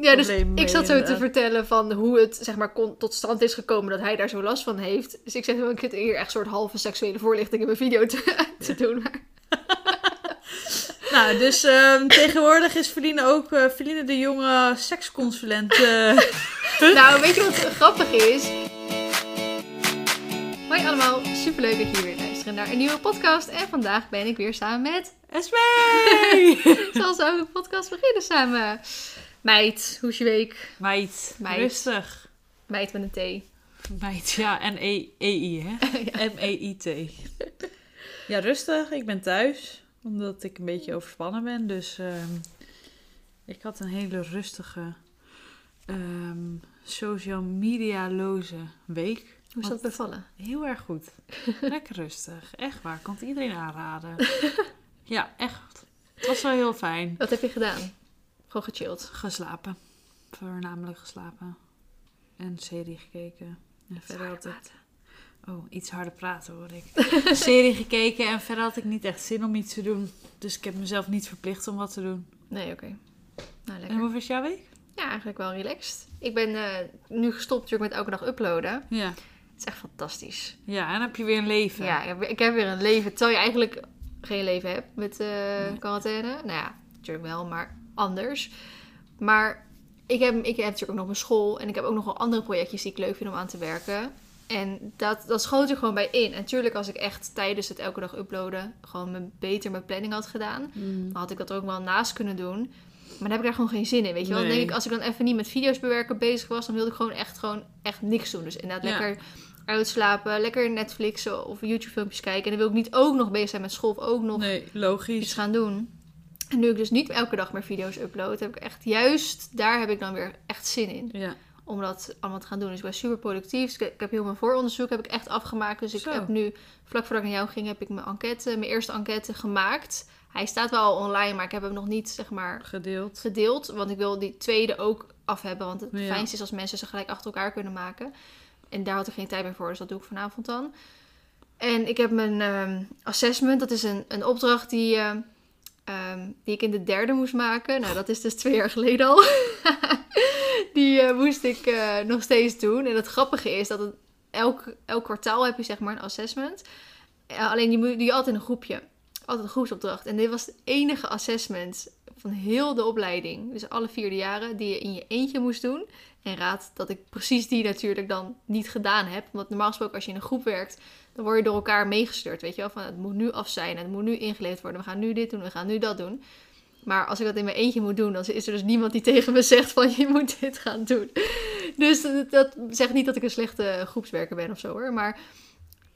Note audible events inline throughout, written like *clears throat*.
Ja, dus ik zat zo te vertellen van hoe het zeg maar kon, tot stand is gekomen dat hij daar zo last van heeft. Dus ik zeg, ik zit hier echt soort halve seksuele voorlichting in mijn video te, *laughs* te doen. Maar *laughs* Nou, dus ehm, tegenwoordig is Feline ook eh Feline de jonge seksconsulent. eh. *laughs* Nou, weet je wat grappig is? Hoi allemaal, superleuk dat jullie weer luisteren naar een nieuwe podcast. En vandaag ben ik weer samen met... Esmee! Zoals we ook de podcast beginnen samen. Meid, hoe is je week? Meid, Meid. rustig. Meid met een T. Meid, ja, en E- EI, hè? *laughs* ja. M-E-I-T. Ja, rustig. Ik ben thuis. Omdat ik een beetje overspannen ben. Dus ehm, ik had een hele rustige, ehm, social media-loze week. Hoe is dat bevallen? Heel erg goed. *laughs* Lekker rustig. Echt waar. Kan het iedereen aanraden. *laughs* Ja, echt. Het was wel heel fijn. Wat heb je gedaan? Gewoon gechilled. Geslapen. Voornamelijk geslapen. En serie gekeken. En verder had ik... Oh, iets harder praten hoor ik. serie *laughs* gekeken en verder had ik niet echt zin om iets te doen. Dus ik heb mezelf niet verplicht om wat te doen. Nee, oké. Nou, En lekker. hoe was jouw week? Ja, eigenlijk wel relaxed. Ik ben eh, nu gestopt natuurlijk met elke dag uploaden. Ja. Het is echt fantastisch. Ja, en dan heb je weer een leven. Ja, ik heb, weer een leven. Terwijl je eigenlijk geen leven hebt met Nee. quarantaine. Nou ja, natuurlijk wel, maar anders. Maar ik heb, ik heb natuurlijk ook nog mijn school. En ik heb ook nog wel andere projectjes die ik leuk vind om aan te werken. En dat, dat schoot er gewoon bij in. En natuurlijk, als ik echt tijdens het elke dag uploaden... gewoon mijn, beter mijn planning had gedaan... Mm. dan had ik dat ook wel naast kunnen doen. Maar dan heb ik daar gewoon geen zin in, weet je wel. Dan denk ik, als ik dan even niet met video's bewerken bezig was... dan wilde ik gewoon echt, gewoon echt niks doen. Dus inderdaad Ja. lekker uitslapen, lekker Netflixen of YouTube-filmpjes kijken. En dan wil ik niet ook nog bezig zijn met school of ook nog Nee, iets logisch. gaan doen. En nu ik dus niet elke dag meer video's upload... heb ik echt juist, daar heb ik dan weer echt zin in. Ja. Om dat allemaal te gaan doen. Dus ik ben super productief. Dus ik, ik heb heel mijn vooronderzoek heb ik echt afgemaakt. Dus ik Zo. heb nu, vlak voordat ik naar jou ging, heb ik mijn enquête, mijn eerste enquête gemaakt. Hij staat wel online, maar ik heb hem nog niet, zeg maar, Gedeeld. gedeeld. Want ik wil die tweede ook af hebben. Want het Ja. fijnste is als mensen ze gelijk achter elkaar kunnen maken. En daar had ik geen tijd meer voor, dus dat doe ik vanavond dan. En ik heb mijn ehm, assessment. Dat is een, een opdracht die, eh, ehm, die ik in de derde moest maken. Nou, dat is dus twee jaar geleden al. *laughs* die eh, moest ik eh, nog steeds doen. En het grappige is dat elk, elk kwartaal heb je zeg maar een assessment. Eh, alleen die doe je altijd in een groepje. Altijd een groepsopdracht. En dit was het enige assessment van heel de opleiding. Dus alle vierde jaren die je in je eentje moest doen. En raad dat ik precies die natuurlijk dan niet gedaan heb. Want normaal gesproken als je in een groep werkt, dan word je door elkaar meegestuurd. Weet je wel, van het moet nu af zijn, het moet nu ingeleverd worden. We gaan nu dit doen, we gaan nu dat doen. Maar als ik dat in mijn eentje moet doen, dan is er dus niemand die *laughs* tegen me zegt van je moet dit gaan doen. Dus dat, dat zegt niet dat ik een slechte groepswerker ben of zo hoor. Maar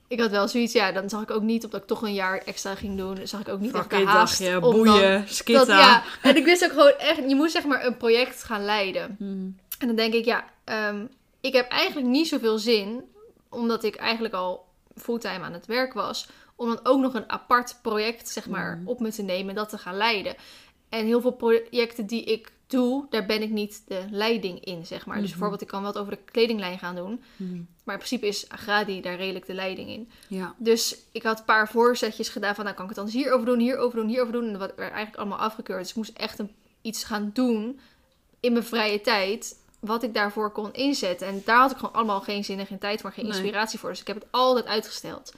ik had wel zoiets, ja, dan zag ik ook niet, omdat ik toch een jaar extra ging doen, zag ik ook niet echt de Fuck haast. dagje, om boeien, dat, skitta. ja, en ik wist ook gewoon echt, je moet zeg maar een project gaan leiden. Mm. En dan denk ik, ja, ehm, ik heb eigenlijk niet zoveel zin, omdat ik eigenlijk al fulltime aan het werk was, om dan ook nog een apart project, zeg maar, Mhm. op me te nemen en dat te gaan leiden. En heel veel projecten die ik doe, daar ben ik niet de leiding in, zeg maar. Dus Mhm. bijvoorbeeld, ik kan wat over de kledinglijn gaan doen, Mm. maar in principe is Agradi daar redelijk de leiding in. Ja. Dus ik had een paar voorzetjes gedaan van, nou kan ik het dan dus hierover doen, hierover doen, hierover doen. En dat werd eigenlijk allemaal afgekeurd. Dus ik moest echt een, iets gaan doen in mijn vrije tijd, wat ik daarvoor kon inzetten. En daar had ik gewoon allemaal geen zin en geen tijd voor, geen Nee. inspiratie voor. Dus ik heb het altijd uitgesteld.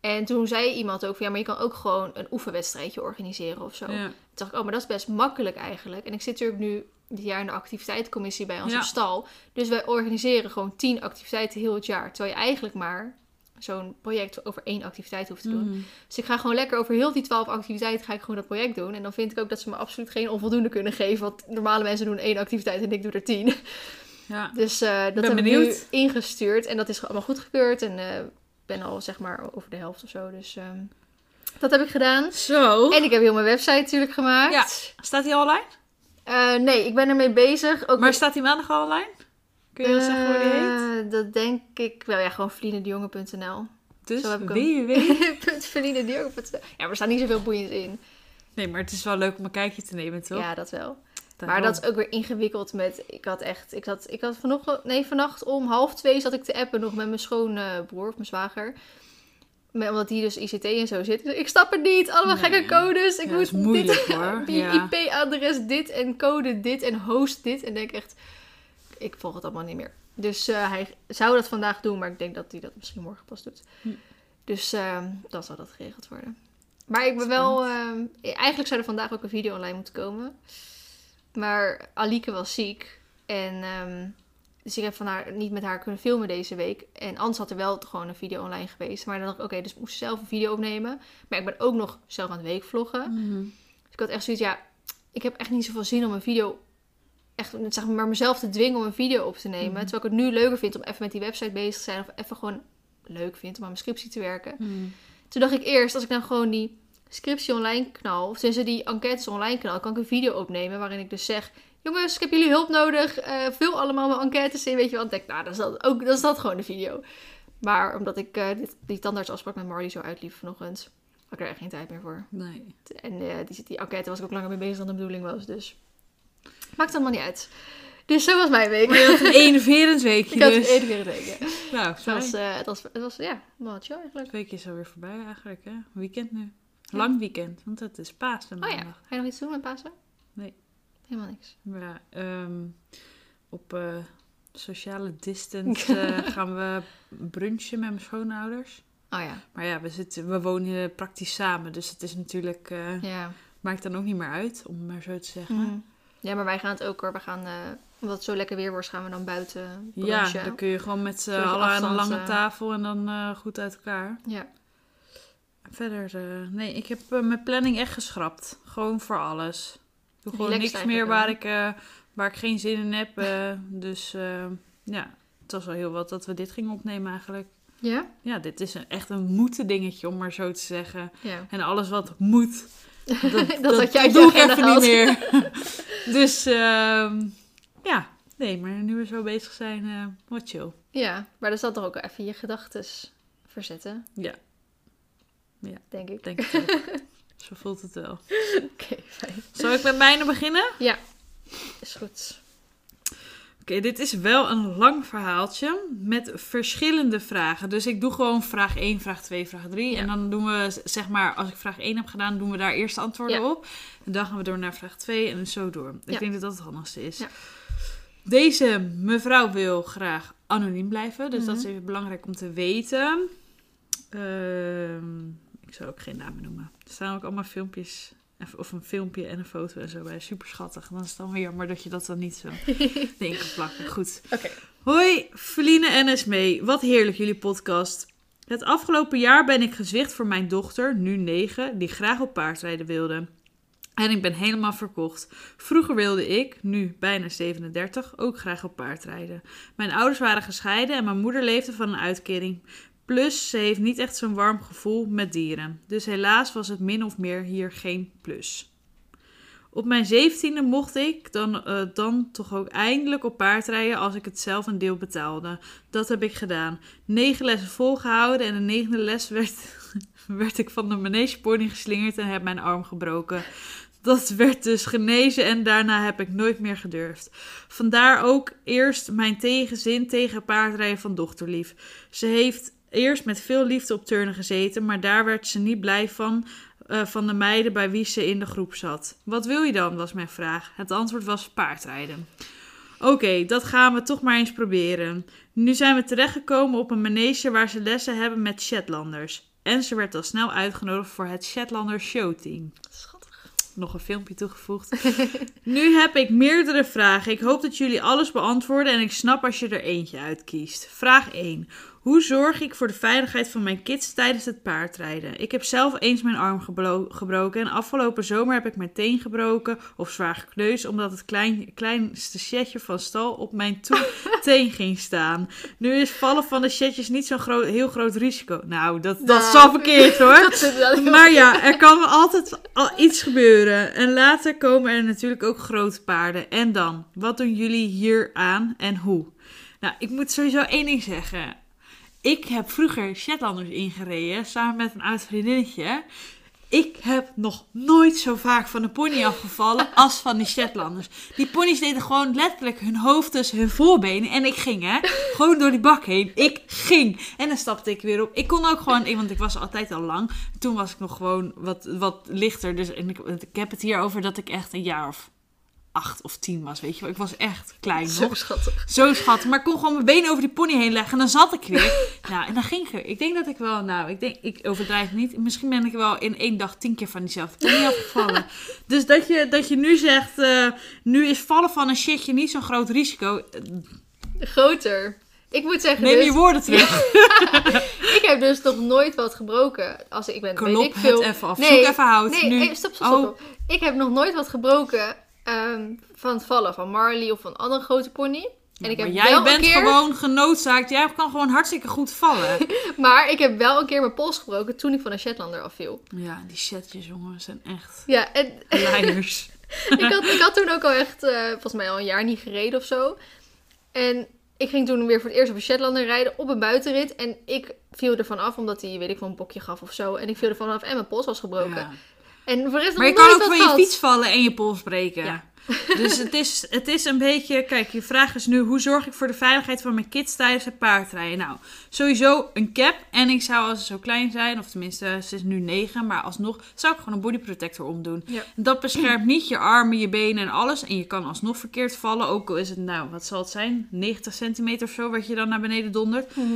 En toen zei iemand ook van, ja, maar je kan ook gewoon een oefenwedstrijdje organiseren of zo. Ja. Toen dacht ik, oh, maar dat is best makkelijk eigenlijk. En ik zit natuurlijk nu dit jaar in de activiteitencommissie bij ons Ja. op stal. Dus wij organiseren gewoon tien activiteiten heel het jaar. Terwijl je eigenlijk maar zo'n project over één activiteit hoeft te doen. Mm. Dus ik ga gewoon lekker over heel die twaalf activiteiten ga ik gewoon dat project doen. En dan vind ik ook dat ze me absoluut geen onvoldoende kunnen geven. Want normale mensen doen één activiteit en ik doe er tien. Ja. Dus eh, dat Ben heb ik nu ingestuurd. En dat is allemaal goedgekeurd. En eh, ben al zeg maar over de helft of zo. Dus ehm, dat heb ik gedaan. Zo. En ik heb heel mijn website natuurlijk gemaakt. Ja. Staat hij al online? Eh, nee, ik ben ermee bezig. Ook Maar staat hij maandag al online? Kun je wel zeggen hoe die heet? Eh, Dat denk ik wel. Ja, gewoon vlienendejongen.nl. Dus zo heb ik hem. www. *laughs* Vlienendejongen.nl. Ja, er staat niet zoveel boeiends in. Nee, maar het is wel leuk om een kijkje te nemen, toch? Ja, dat wel. Maar dat is ook weer ingewikkeld met... Ik had echt... Ik had, ik had vanochtend... Nee, vannacht om half twee zat ik te appen nog met mijn schoonbroer of mijn zwager. met, omdat die dus ICT en zo zit. Dus ik snap het niet. Allemaal Nee. gekke codes. Ik Ja, moet moeilijk, dit. *laughs* IP-adres dit en code dit en host dit. En denk echt, ik volg het allemaal niet meer. Dus eh, hij zou dat vandaag doen, maar ik denk dat hij dat misschien morgen pas doet. Hm. Dus ehm, dan zal dat geregeld worden. Maar ik ben wel... ehm, eigenlijk zou er vandaag ook een video online moeten komen. Maar Alike was ziek. En ehm, dus ik heb van haar, niet met haar kunnen filmen deze week. En anders had er wel gewoon een video online geweest. Maar dan dacht ik, oké, dus ik moest zelf een video opnemen. Maar ik ben ook nog zelf aan het weekvloggen. Mhm. Dus ik had echt zoiets, ja, ik heb echt niet zoveel zin om een video, echt zeg maar mezelf te dwingen om een video op te nemen. Mhm. Terwijl ik het nu leuker vind om even met die website bezig te zijn of even gewoon leuk vind om aan mijn scriptie te werken. Mhm. Toen dacht ik eerst, als ik dan gewoon die scriptie online knal, of sinds die enquêtes online knal, kan ik een video opnemen waarin ik dus zeg, jongens, ik heb jullie hulp nodig, eh, vul allemaal mijn enquêtes in, weet je wel. En ik denk, nou, dan is dat, ook, dan is dat gewoon de video. Maar omdat ik eh, dit, die tandartsafspraak met Marley zo uitliep vanochtend, had ik er echt geen tijd meer voor. Nee. En eh, die, die enquête was ik ook langer mee bezig dan de bedoeling was. Dus maakt allemaal niet uit. Dus zo was mijn week. Maar je had een enerverend weekje *laughs* ik had dus. keer een week. ja. Nou, Het fijn. was, eh, het was, het was ja, wel chill eigenlijk. Het weekje is alweer voorbij eigenlijk, hè? Weekend nu. Lang weekend, want het is Pasen Oh ja, maandag. ga je nog iets doen met Pasen? Nee. Helemaal niks. Maar ja, ehm, op eh, sociale distance *laughs* eh, gaan we brunchen met mijn schoonouders. Oh ja, Maar ja, we, zitten, we wonen praktisch samen, dus het is natuurlijk, ja. maakt dan ook niet meer uit, om maar zo te zeggen. Mhm. Ja, maar wij gaan het ook hoor. We gaan, eh, omdat het zo lekker weer wordt, gaan we dan buiten Ja, dan kun je gewoon met z'n allen aan een lange eh, tafel en dan eh, goed uit elkaar. Ja. Verder, nee, ik heb mijn planning echt geschrapt. Gewoon voor alles. Ik doe gewoon Relaxed niks meer waar ik, waar ik geen zin in heb. *laughs* dus ja, het was wel heel wat dat we dit gingen opnemen eigenlijk. Ja? Ja, dit is een, echt een moeten dingetje, om maar zo te zeggen. Ja. En alles wat moet, *laughs* dat, Dat had jij doe ik even niet meer. *laughs* dus ehm, ja, nee, maar nu we zo bezig zijn, eh wat chill. Ja, maar dan zal toch ook even je gedachten verzetten, Ja, ja, denk ik. denk het ook. *laughs* zo voelt het wel. Oké, fijn. Zal ik met mijne beginnen? Is goed. Oké, dit is wel een lang verhaaltje met verschillende vragen. Dus ik doe gewoon vraag 1, vraag 2, vraag 3. Ja. En dan doen we, zeg maar, als ik vraag 1 heb gedaan, doen we daar eerst de antwoorden Ja. op. En dan gaan we door naar vraag 2 en zo door. Ik Ja. denk dat dat het handigste is. Deze mevrouw wil graag anoniem blijven. Dus dat is Mhm. even belangrijk om te weten. Ehm, ik zal ook geen namen noemen. Er staan ook allemaal filmpjes. Of een filmpje en een foto en zo bij. Super schattig. Dan is het dan weer jammer dat je dat dan niet zo *laughs* erin kan plakken. Goed. Hoi, Feline en Esmee. Wat heerlijk jullie podcast. Het afgelopen jaar ben ik gezwicht voor mijn dochter, nu 9, die graag op paardrijden wilde. En ik ben helemaal verkocht. Vroeger wilde ik, nu bijna 37, ook graag op paard rijden. Mijn ouders waren gescheiden en mijn moeder leefde van een uitkering. Plus, ze heeft niet echt zo'n warm gevoel met dieren. Dus helaas was het min of meer hier geen plus. Op mijn zeventiende mocht ik dan, eh, dan toch ook eindelijk op paard rijden als ik het zelf een deel betaalde. Dat heb ik gedaan. Negen lessen volgehouden en de negende les werd, *laughs* werd ik van de manegepony geslingerd en heb mijn arm gebroken. Dat werd dus genezen en daarna heb ik nooit meer gedurfd. Vandaar ook eerst mijn tegenzin tegen paardrijden van dochterlief. Ze heeft eerst met veel liefde op turnen gezeten, maar daar werd ze niet blij van, eh, van de meiden bij wie ze in de groep zat. Wat wil je dan, was mijn vraag. Het antwoord was paardrijden. Oké, dat gaan we toch maar eens proberen. Nu zijn we terechtgekomen op een manege waar ze lessen hebben met Shetlanders. En ze werd al snel uitgenodigd voor het Shetlander Showteam. Schattig. Nog een filmpje toegevoegd. *laughs* nu heb ik meerdere vragen. Ik hoop dat jullie alles beantwoorden en ik snap als je er eentje uitkiest. Vraag 1. Hoe zorg ik voor de veiligheid van mijn kids tijdens het paardrijden? Ik heb zelf eens mijn arm gebroken en afgelopen zomer heb ik mijn teen gebroken of zwaar gekneusd omdat het klein, kleinste setje van stal op mijn *laughs* teen ging staan. Nu is vallen van de setjes niet zo'n groot, heel groot risico. Nou, dat, dat is Nou, al verkeerd *laughs* hoor. Maar ja, er kan altijd al iets gebeuren. En later komen er natuurlijk ook grote paarden. En dan? Wat doen jullie hier aan en hoe? Nou, ik moet sowieso één ding zeggen. Ik heb vroeger Shetlanders ingereden, samen met een oud vriendinnetje. Ik heb nog nooit zo vaak van een pony afgevallen *laughs* als van die Shetlanders. Die ponies deden gewoon letterlijk hun hoofd tussen hun voorbenen. En ik ging, hè. Gewoon door die bak heen. Ik ging. En dan stapte ik weer op. Ik kon ook gewoon, want ik was altijd al lang. Toen was ik nog gewoon wat, wat lichter. Dus en ik, ik heb het hier over dat ik echt een jaar of acht of tien was, weet je wel. Ik was echt klein Zo nog. schattig. Zo schattig. Maar ik kon gewoon mijn benen over die pony heen leggen. En dan zat ik weer. *laughs* Nou, en dan ging ik weer. Ik denk dat ik wel, nou, ik denk, ik overdrijf niet. Misschien ben ik wel in één dag tien keer van diezelfde pony afgevallen. *laughs* Dus dat je, dat je nu zegt, eh, nu is vallen van een shitje niet zo'n groot risico. Eh, Groter. Ik moet zeggen, Neem dus, je woorden terug. *laughs* ik heb dus nog nooit wat gebroken. Als ik ben, Klop ik veel. het even af. Nee, Zoek even hout. Nee, nu. hey, stop, stop, stop. Oh. stop. Ik heb nog nooit wat gebroken ehm, van het vallen van Marley of van andere grote pony. En ik maar heb jij wel bent een keer, gewoon genoodzaakt. Jij kan gewoon hartstikke goed vallen. *laughs* Maar ik heb wel een keer mijn pols gebroken toen ik van een Shetlander afviel. ja, die chatjes, jongen, zijn echt Ja, en leiders. *laughs* ik, had, ik had toen ook al echt, eh, volgens mij al een jaar niet gereden of zo. En ik ging toen weer voor het eerst op een Shetlander rijden op een buitenrit. En ik viel ervan af omdat hij, weet ik wel, een bokje gaf of zo. En ik viel ervan af en mijn pols was gebroken. Ja. En voor rest Maar je kan ook van je fiets vallen en je pols breken. Ja. *laughs* Dus het is, het is een beetje... Kijk, je vraag is nu... Hoe zorg ik voor de veiligheid van mijn kids tijdens het paardrijden? Nou, sowieso een cap. En ik zou als ze zo klein zijn... Of tenminste, ze is nu negen. Maar alsnog zou ik gewoon een bodyprotector omdoen. Ja. Dat beschermt niet je armen, je benen en alles. En je kan alsnog verkeerd vallen. Ook al is het, nou, wat zal het zijn? 90 centimeter of zo, wat je dan naar beneden dondert. Mhm.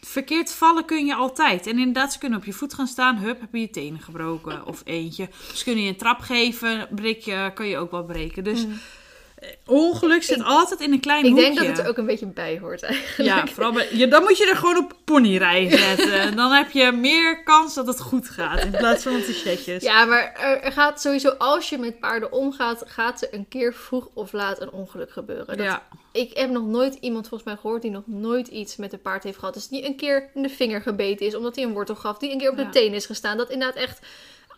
Verkeerd vallen kun je altijd. En inderdaad, ze kunnen op je voet gaan staan. Hup, heb je je tenen gebroken. Of eentje. Ze kunnen je een trap geven. Breek je, kan je ook wel breken. Dus Mhm. eh, ongeluk zit altijd in een klein Ik hoekje. denk dat het er ook een beetje bij hoort eigenlijk. Ja, vooral bij, dan moet je er gewoon op ponyrijden *laughs* zetten. dan heb je meer kans dat het goed gaat. In plaats van op de chatjes. Ja, maar er, er gaat sowieso, als je met paarden omgaat, gaat er een keer vroeg of laat een ongeluk gebeuren. Dat, Ja. Ik heb nog nooit iemand volgens mij gehoord die nog nooit iets met een paard heeft gehad. Dus die een keer in de vinger gebeten is omdat hij een wortel gaf. Die een keer op de Ja. teen is gestaan. Dat inderdaad echt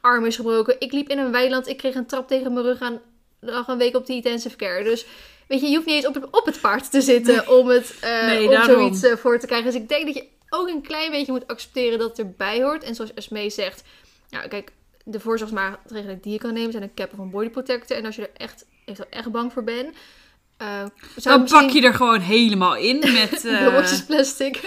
arm is gebroken. Ik liep in een weiland. Ik kreeg een trap tegen mijn rug aan. lag een week op de intensive care. Dus weet je, je hoeft niet eens op het, op het paard te zitten om, het, eh, Nee, om zoiets eh, voor te krijgen. Dus ik denk dat je ook een klein beetje moet accepteren dat het erbij hoort. En zoals Esmee zegt, nou kijk, de voorzorgsmaatregelen die je kan nemen zijn een cap of een body protector. En als je er echt, echt, echt bang voor bent, eh, zou Dan pak je er gewoon helemaal in met... *laughs* eh, Blokjes plastic.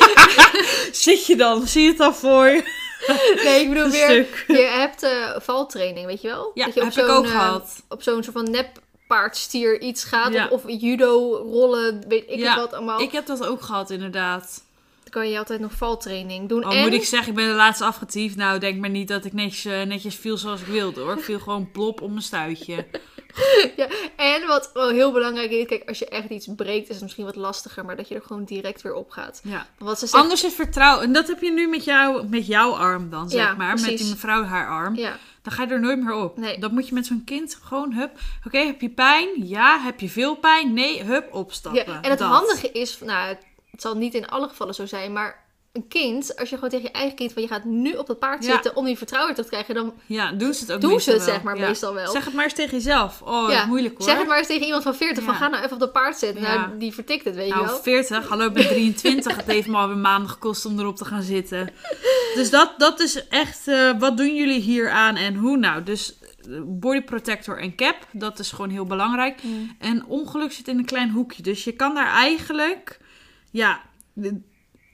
*laughs* zit je dan? Zie je het al voor je? *laughs* Nee, ik bedoel weer, je hebt eh, valtraining, weet je wel? Ja, dat je op heb ik ook eh, gehad. Op zo'n soort van neppaardstier iets gaat. Ja. Of, of judo, rollen, weet ik Ja, wat allemaal. Ik heb dat ook gehad, inderdaad. Dan kan je altijd nog valtraining doen. Al en, moet ik zeggen, ik ben de laatste afgetiefd. Nou, denk maar niet dat ik netjes, eh, netjes viel zoals ik wilde, hoor. Ik viel gewoon plop op mijn stuitje. *laughs* ja, en wat wel heel belangrijk is, kijk, als je echt iets breekt, is het misschien wat lastiger, maar dat je er gewoon direct weer op gaat. Ja. Wat ze zegt, Anders is vertrouwen. En dat heb je nu met, jou, met jouw arm dan, zeg Ja, maar. Met die mevrouw haar arm. ja, Dan ga je er nooit meer op. Nee. Dat moet je met zo'n kind gewoon, hup. Oké, heb je pijn? Ja. Heb je veel pijn? Nee, hup, opstappen. ja, en het Dat. handige is, nou, het zal niet in alle gevallen zo zijn, maar een kind, als je gewoon tegen je eigen kind van je gaat nu op dat paard Ja. zitten om die vertrouwen te krijgen, dan Ja, doen ze het ook doen ze meestal het wel. zeg maar Ja. meestal wel. Zeg het maar eens tegen jezelf. Oh, Ja, moeilijk hoor. Zeg het maar eens tegen iemand van 40 van ga nou even op dat paard zitten. Nou, die vertikt het, weet je Nou, wel. 40. Hallo, ik ben 23. het heeft me alweer maanden gekost om erop te gaan zitten. Dus dat, dat is echt... eh, wat doen jullie hier aan en hoe? Nou, dus eh, body protector en cap. Dat is gewoon heel belangrijk. Mm. En ongeluk zit in een klein hoekje. Dus je kan daar eigenlijk... Ja,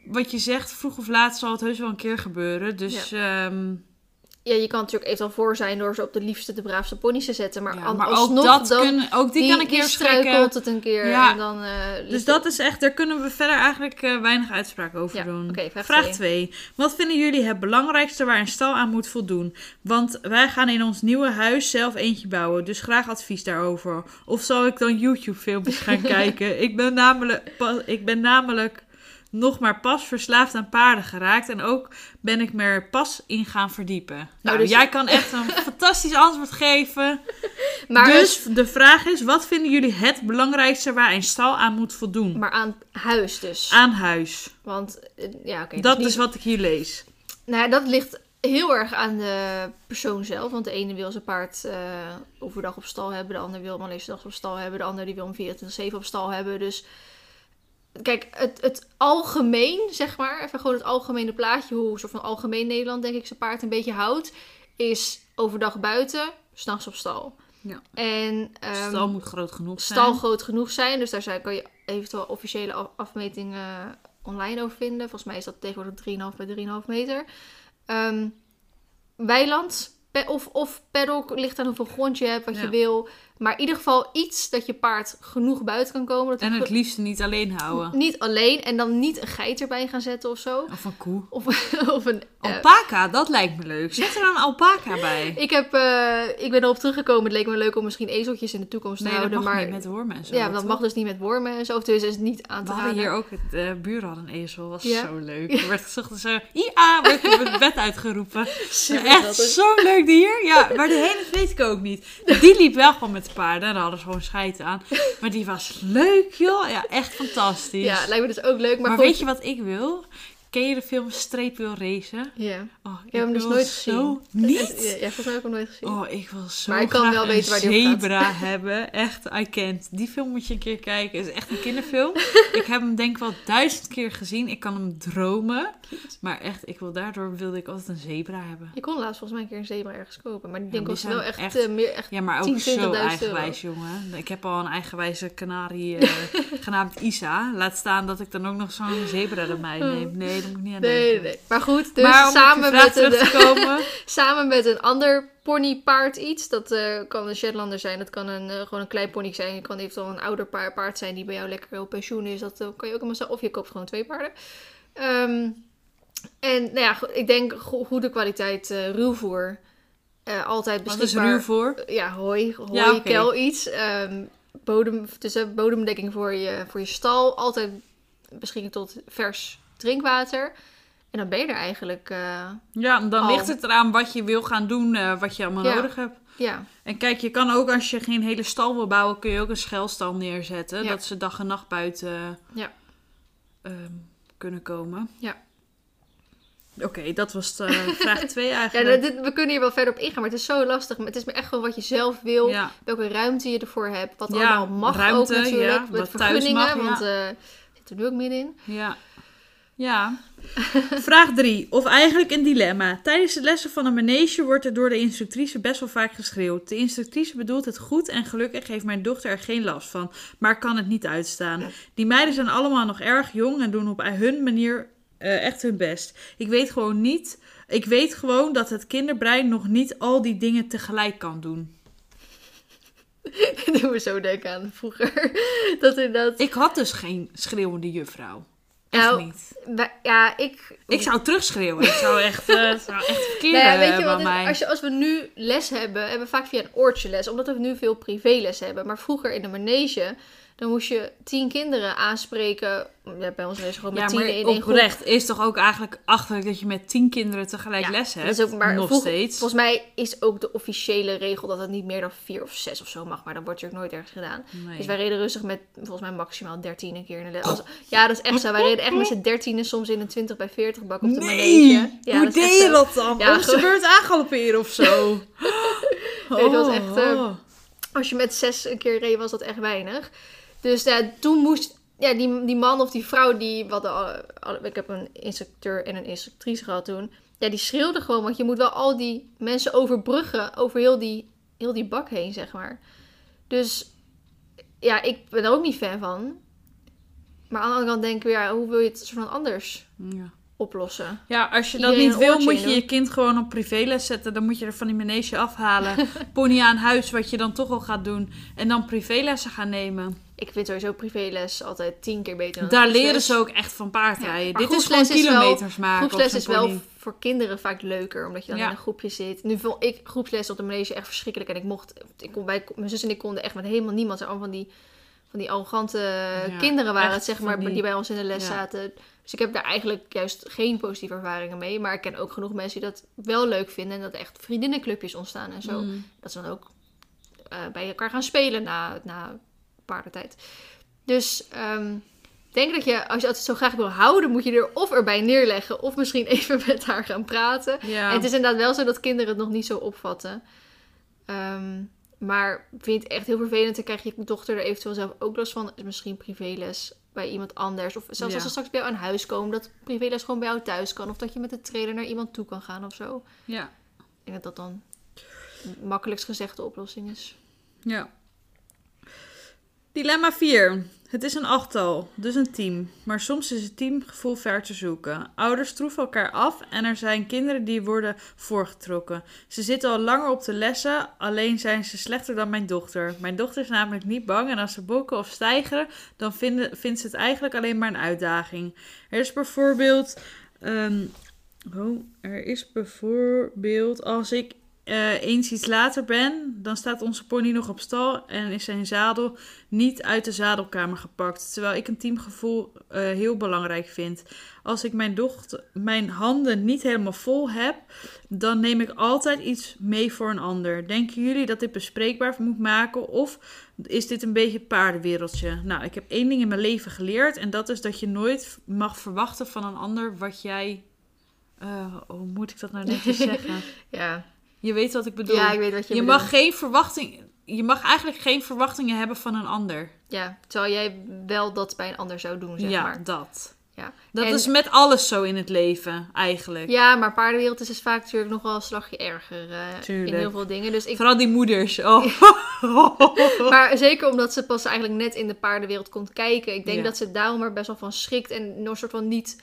wat je zegt, vroeg of laat zal het heus wel een keer gebeuren. Dus ja, Ja, je kan natuurlijk even voor zijn door ze op de liefste, de braafste ponies te zetten. Maar, ja, maar ook, alsnog dat dan, kunnen, ook die, kan ik die hier struikelt schrikken. het een keer. Ja. En dan, eh, Dus dat is echt, daar kunnen we verder eigenlijk eh, weinig uitspraak over doen. vraag vraag twee. 2. Wat vinden jullie het belangrijkste waar een stal aan moet voldoen? Want wij gaan in ons nieuwe huis zelf eentje bouwen, dus graag advies daarover. Of zal ik dan YouTube-filmpjes gaan *laughs* kijken? Ik ben, namelijk, ik ben namelijk nog maar pas verslaafd aan paarden geraakt en ook ben ik me er pas in gaan verdiepen. Nou, dus- jij kan echt een *laughs* fantastisch antwoord geven. Maar, dus de vraag is, wat vinden jullie het belangrijkste waar een stal aan moet voldoen? maar aan huis dus. Aan huis. Want, eh, ja, oké. dat dus niet- is wat ik hier lees. Nou, dat ligt heel erg aan de persoon zelf. Want de ene wil zijn paard eh, overdag op stal hebben. De ander wil hem alleen op stal hebben. De ander die wil hem 24-7 op stal hebben. Dus kijk, het, het algemeen, zeg maar. Even gewoon het algemene plaatje. Hoe soort van algemeen Nederland, denk ik, zijn paard een beetje houdt. is overdag buiten, s'nachts op stal. Ja. En ehm, Stal moet groot genoeg zijn. stal groot genoeg zijn. Dus daar zijn, kan je eventueel officiële af- afmetingen online over vinden. Volgens mij is dat tegenwoordig 3,5 bij 3,5 meter. Ehm, weiland of, of paddock, ligt aan hoeveel grond je hebt, wat Ja. je wil. Maar in ieder geval iets dat je paard genoeg buiten kan komen. Dat En het liefst niet alleen houden. niet alleen en dan niet een geit erbij gaan zetten of zo. Of een koe. Of, *laughs* of een... eh, Alpaca, dat lijkt me leuk. Zet er dan een alpaca bij. *laughs* ik, heb, eh, ik ben erop teruggekomen. Het leek me leuk om misschien ezeltjes in de toekomst te Nee, houden. mag maar niet met wormen en zo. ja, dat toch? mag dus niet met wormen en zo. Dus is het niet aan te We hadden hier ook, het uh, buren hadden een ezel, was Ja. zo leuk. Er werd gezegd, zo, IA, werd het bed uitgeroepen. *laughs* Echt zo'n leuk dier. Ja, maar de hele weet ik ook niet. Die liep wel gewoon met de paarden en daar hadden ze gewoon scheid aan. *laughs* Maar die was leuk, joh. Ja, echt fantastisch. Ja, lijkt me dus ook leuk. Maar, maar goed. weet je wat ik wil? Ken je de film Streepwheel Racen? Ja. Oh, Ik heb hem dus wil nooit zo gezien. Niet? Ja, ja, volgens mij heb ik hem nooit gezien. Oh, ik wil zo Maar ik kan wel een weten waar die over gaat. zebra *laughs* hebben. Echt, I can't. Die film moet je een keer kijken. Het is echt een kinderfilm. *laughs* ik heb hem denk ik wel duizend keer gezien. Ik kan hem dromen. Maar echt, ik wil, daardoor wilde ik altijd een zebra hebben. Je kon laatst volgens mij een keer een zebra ergens kopen. Maar die ding die kost wel echt, echt- eh, meer... Echt... Ja, maar ook 10, 20.000 zo euro. eigenwijs, jongen. Ik heb al een eigenwijze kanarie eh *laughs* genaamd Isa. Laat staan dat ik dan ook nog zo'n zebra erbij neem. Nee, moet ik niet aan Nee, nee, denken. nee. Maar goed, dus maar samen, met een, *laughs* samen met een ander ponypaard iets. Dat eh, kan een Shetlander zijn. Dat kan een, eh, gewoon een klein pony zijn. Het kan eventueel een ouder pa- paard zijn die bij jou lekker op pensioen is. Dat eh, kan je ook allemaal. Of je koopt gewoon twee paarden. Ehm, en nou ja, ik denk go- goede kwaliteit ruwvoer. Altijd Wat is beschikbaar. ruw voor? Ja, hooi, hooi, Ja, kel iets. Ehm, bodem, dus, bodemdekking voor je, voor je stal. Altijd beschikking tot vers drinkwater. En dan ben je er eigenlijk, eh, Ja, dan Al. ligt het eraan wat je wil gaan doen, eh, wat je allemaal Ja. nodig hebt. ja. En kijk, je kan ook als je geen hele stal wil bouwen, kun je ook een schuilstal neerzetten. Ja. Dat ze dag en nacht buiten Ja. ehm, kunnen komen. Ja. Oké, dat was de vraag *laughs* 2 Ja, eigenlijk. dit, we kunnen hier wel verder op ingaan, maar het is zo lastig. Maar het is meer echt gewoon wat je zelf wil. Ja. Welke ruimte je ervoor hebt. Wat Ja, allemaal mag ruimte, ook natuurlijk. ja, met wat thuis vergunningen, mag, ja. want eh zit er nu ook middenin. Ja. Ja. *laughs* Vraag 3. Of eigenlijk een dilemma. Tijdens de lessen van een manege wordt er door de instructrice best wel vaak geschreeuwd. De instructrice bedoelt het goed en gelukkig heeft mijn dochter er geen last van, maar kan het niet uitstaan. Die meiden zijn allemaal nog erg jong en doen op hun manier eh, echt hun best. Ik weet gewoon niet. Ik weet gewoon dat het kinderbrein nog niet al die dingen tegelijk kan doen. *laughs* Doen we zo denken aan vroeger. *laughs* dat inderdaad... Ik had dus geen schreeuwende juffrouw. Nou, niet. Ja, ik... Ik zou terugschreeuwen. Ik zou echt, het zou echt *laughs* verkeerd Nou ja, weet je bij wat? mij. Als, je, als we nu les hebben, hebben we vaak via een oortje les. Omdat we nu veel privéles hebben. Maar vroeger in de manege, dan moest je tien kinderen aanspreken. Ja, bij ons is gewoon met Ja, tien maar in één groep. oprecht is toch ook eigenlijk achterlijk dat je met tien kinderen tegelijk Ja, les dat hebt. is ook, maar nog steeds. Volgens mij is ook de officiële regel dat het niet meer dan vier of zes of zo mag. Maar dat wordt natuurlijk nooit ergens gedaan. Nee. Dus wij reden rustig met volgens mij maximaal 13 een keer in de les. Ja, dat is echt zo. Wij reden echt met z'n 13 soms in een 20 bij 40 bak op de manege. nee, Ja, hoe dat deed je dat dan? Ja, Om zijn beurt aangalopperen of zo? *laughs* Nee, dat was echt, eh, Oh. Als je met zes een keer reed, was dat echt weinig. Dus ja, toen moest ja, die, die man of die vrouw, die, al- ik heb een instructeur en een instructrice gehad toen. Ja, die schreeuwde gewoon, want je moet wel al die mensen overbruggen over heel die, heel die bak heen, zeg maar. Dus ja, ik ben er ook niet fan van. Maar aan de andere kant denk ik weer, ja, hoe wil je het soort van anders Ja. oplossen? Ja, als je dat niet wil, moet je doen. je kind gewoon op privéles zetten. Dan moet je er van die manege afhalen. *laughs* Pony aan huis, wat je dan toch al gaat doen. En dan privélessen gaan nemen. Ik vind sowieso privéles altijd tien keer beter dan Daar leren ze ook echt van paardrijden. Dit is gewoon groepsles is wel- kilometers maken. Groepsles is wel voor kinderen vaak leuker, omdat je dan Ja. in een groepje zit. Nu vond ik groepsles op de manege echt verschrikkelijk. En ik mocht, ik kon, wij, mijn zus en ik konden echt met helemaal niemand. Ze allemaal van die, van die arrogante kinderen waren het, zeg maar, die- die bij ons in de les zaten. Dus ik heb daar eigenlijk juist geen positieve ervaringen mee. Maar ik ken ook genoeg mensen die dat wel leuk vinden. En dat echt vriendinnenclubjes ontstaan en zo. Mm. Dat ze dan ook eh, bij elkaar gaan spelen na, na paardentijd. Dus ehm, ik denk dat je, als je het zo graag wil houden, moet je er of erbij neerleggen. Of misschien *laughs* even met haar gaan praten. Ja. En het is inderdaad wel zo dat kinderen het nog niet zo opvatten. Ehm, maar vind het echt heel vervelend. Dan krijg je dochter er eventueel zelf ook last van. Is misschien privéles bij iemand anders. Of zelfs Ja. als ze straks bij jou aan huis komen. Dat privéles gewoon bij jou thuis kan. Of dat je met de trailer naar iemand toe kan gaan of zo. ja. Ik denk dat dat dan makkelijkst gezegd de oplossing is. Ja. Dilemma 4. Het is een achttal, dus een team. Maar soms is het teamgevoel ver te zoeken. Ouders troeven elkaar af en er zijn kinderen die worden voorgetrokken. Ze zitten al langer op de lessen, alleen zijn ze slechter dan mijn dochter. Mijn dochter is namelijk niet bang en als ze bokken of stijgeren, dan vinden, vindt ze het eigenlijk alleen maar een uitdaging. Er is bijvoorbeeld. ehm, oh, er is bijvoorbeeld als ik eh, eens iets later ben, dan staat onze pony nog op stal en is zijn zadel niet uit de zadelkamer gepakt. Terwijl ik een teamgevoel eh, heel belangrijk vind. Als ik mijn, dochter, mijn handen niet helemaal vol heb, dan neem ik altijd iets mee voor een ander. Denken jullie dat dit bespreekbaar moet maken of is dit een beetje paardenwereldje? Nou, ik heb één ding in mijn leven geleerd en dat is dat je nooit mag verwachten van een ander wat jij... eh, hoe moet ik dat nou netjes *laughs* zeggen? Ja, Je weet wat ik bedoel. ja ik weet wat je, je bedoelt. mag geen verwachting. Je mag eigenlijk geen verwachtingen hebben van een ander. Ja, terwijl jij wel dat bij een ander zou doen, zeg ja, maar. dat. Ja. Dat En- is met alles zo in het leven, eigenlijk. Ja, maar paardenwereld is dus vaak natuurlijk nog wel een slagje erger eh, in heel veel dingen. Dus ik, Vooral die moeders. *laughs* Oh. *laughs* maar zeker omdat ze pas eigenlijk net in de paardenwereld komt kijken. Ik denk Ja. dat ze daarom er best wel van schrikt en nog een soort van niet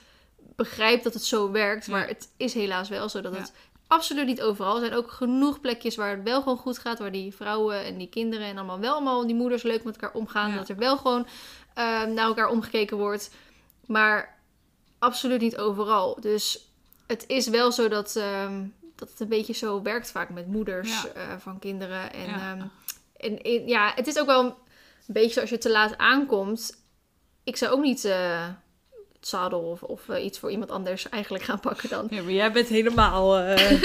begrijpt dat het zo werkt. Maar het is helaas wel zo dat het absoluut niet overal. Er zijn ook genoeg plekjes waar het wel gewoon goed gaat. Waar die vrouwen en die kinderen en allemaal wel allemaal die moeders leuk met elkaar omgaan. Ja. Dat er wel gewoon eh, naar elkaar omgekeken wordt. Maar absoluut niet overal. Dus het is wel zo dat, ehm, dat het een beetje zo werkt vaak met moeders Ja. eh, van kinderen. En, Ja. ehm, en, en ja, het is ook wel een beetje zoals je te laat aankomt. Ik zou ook niet eh, zadel of, of eh, iets voor iemand anders eigenlijk gaan pakken dan. Ja, maar jij bent helemaal... eh,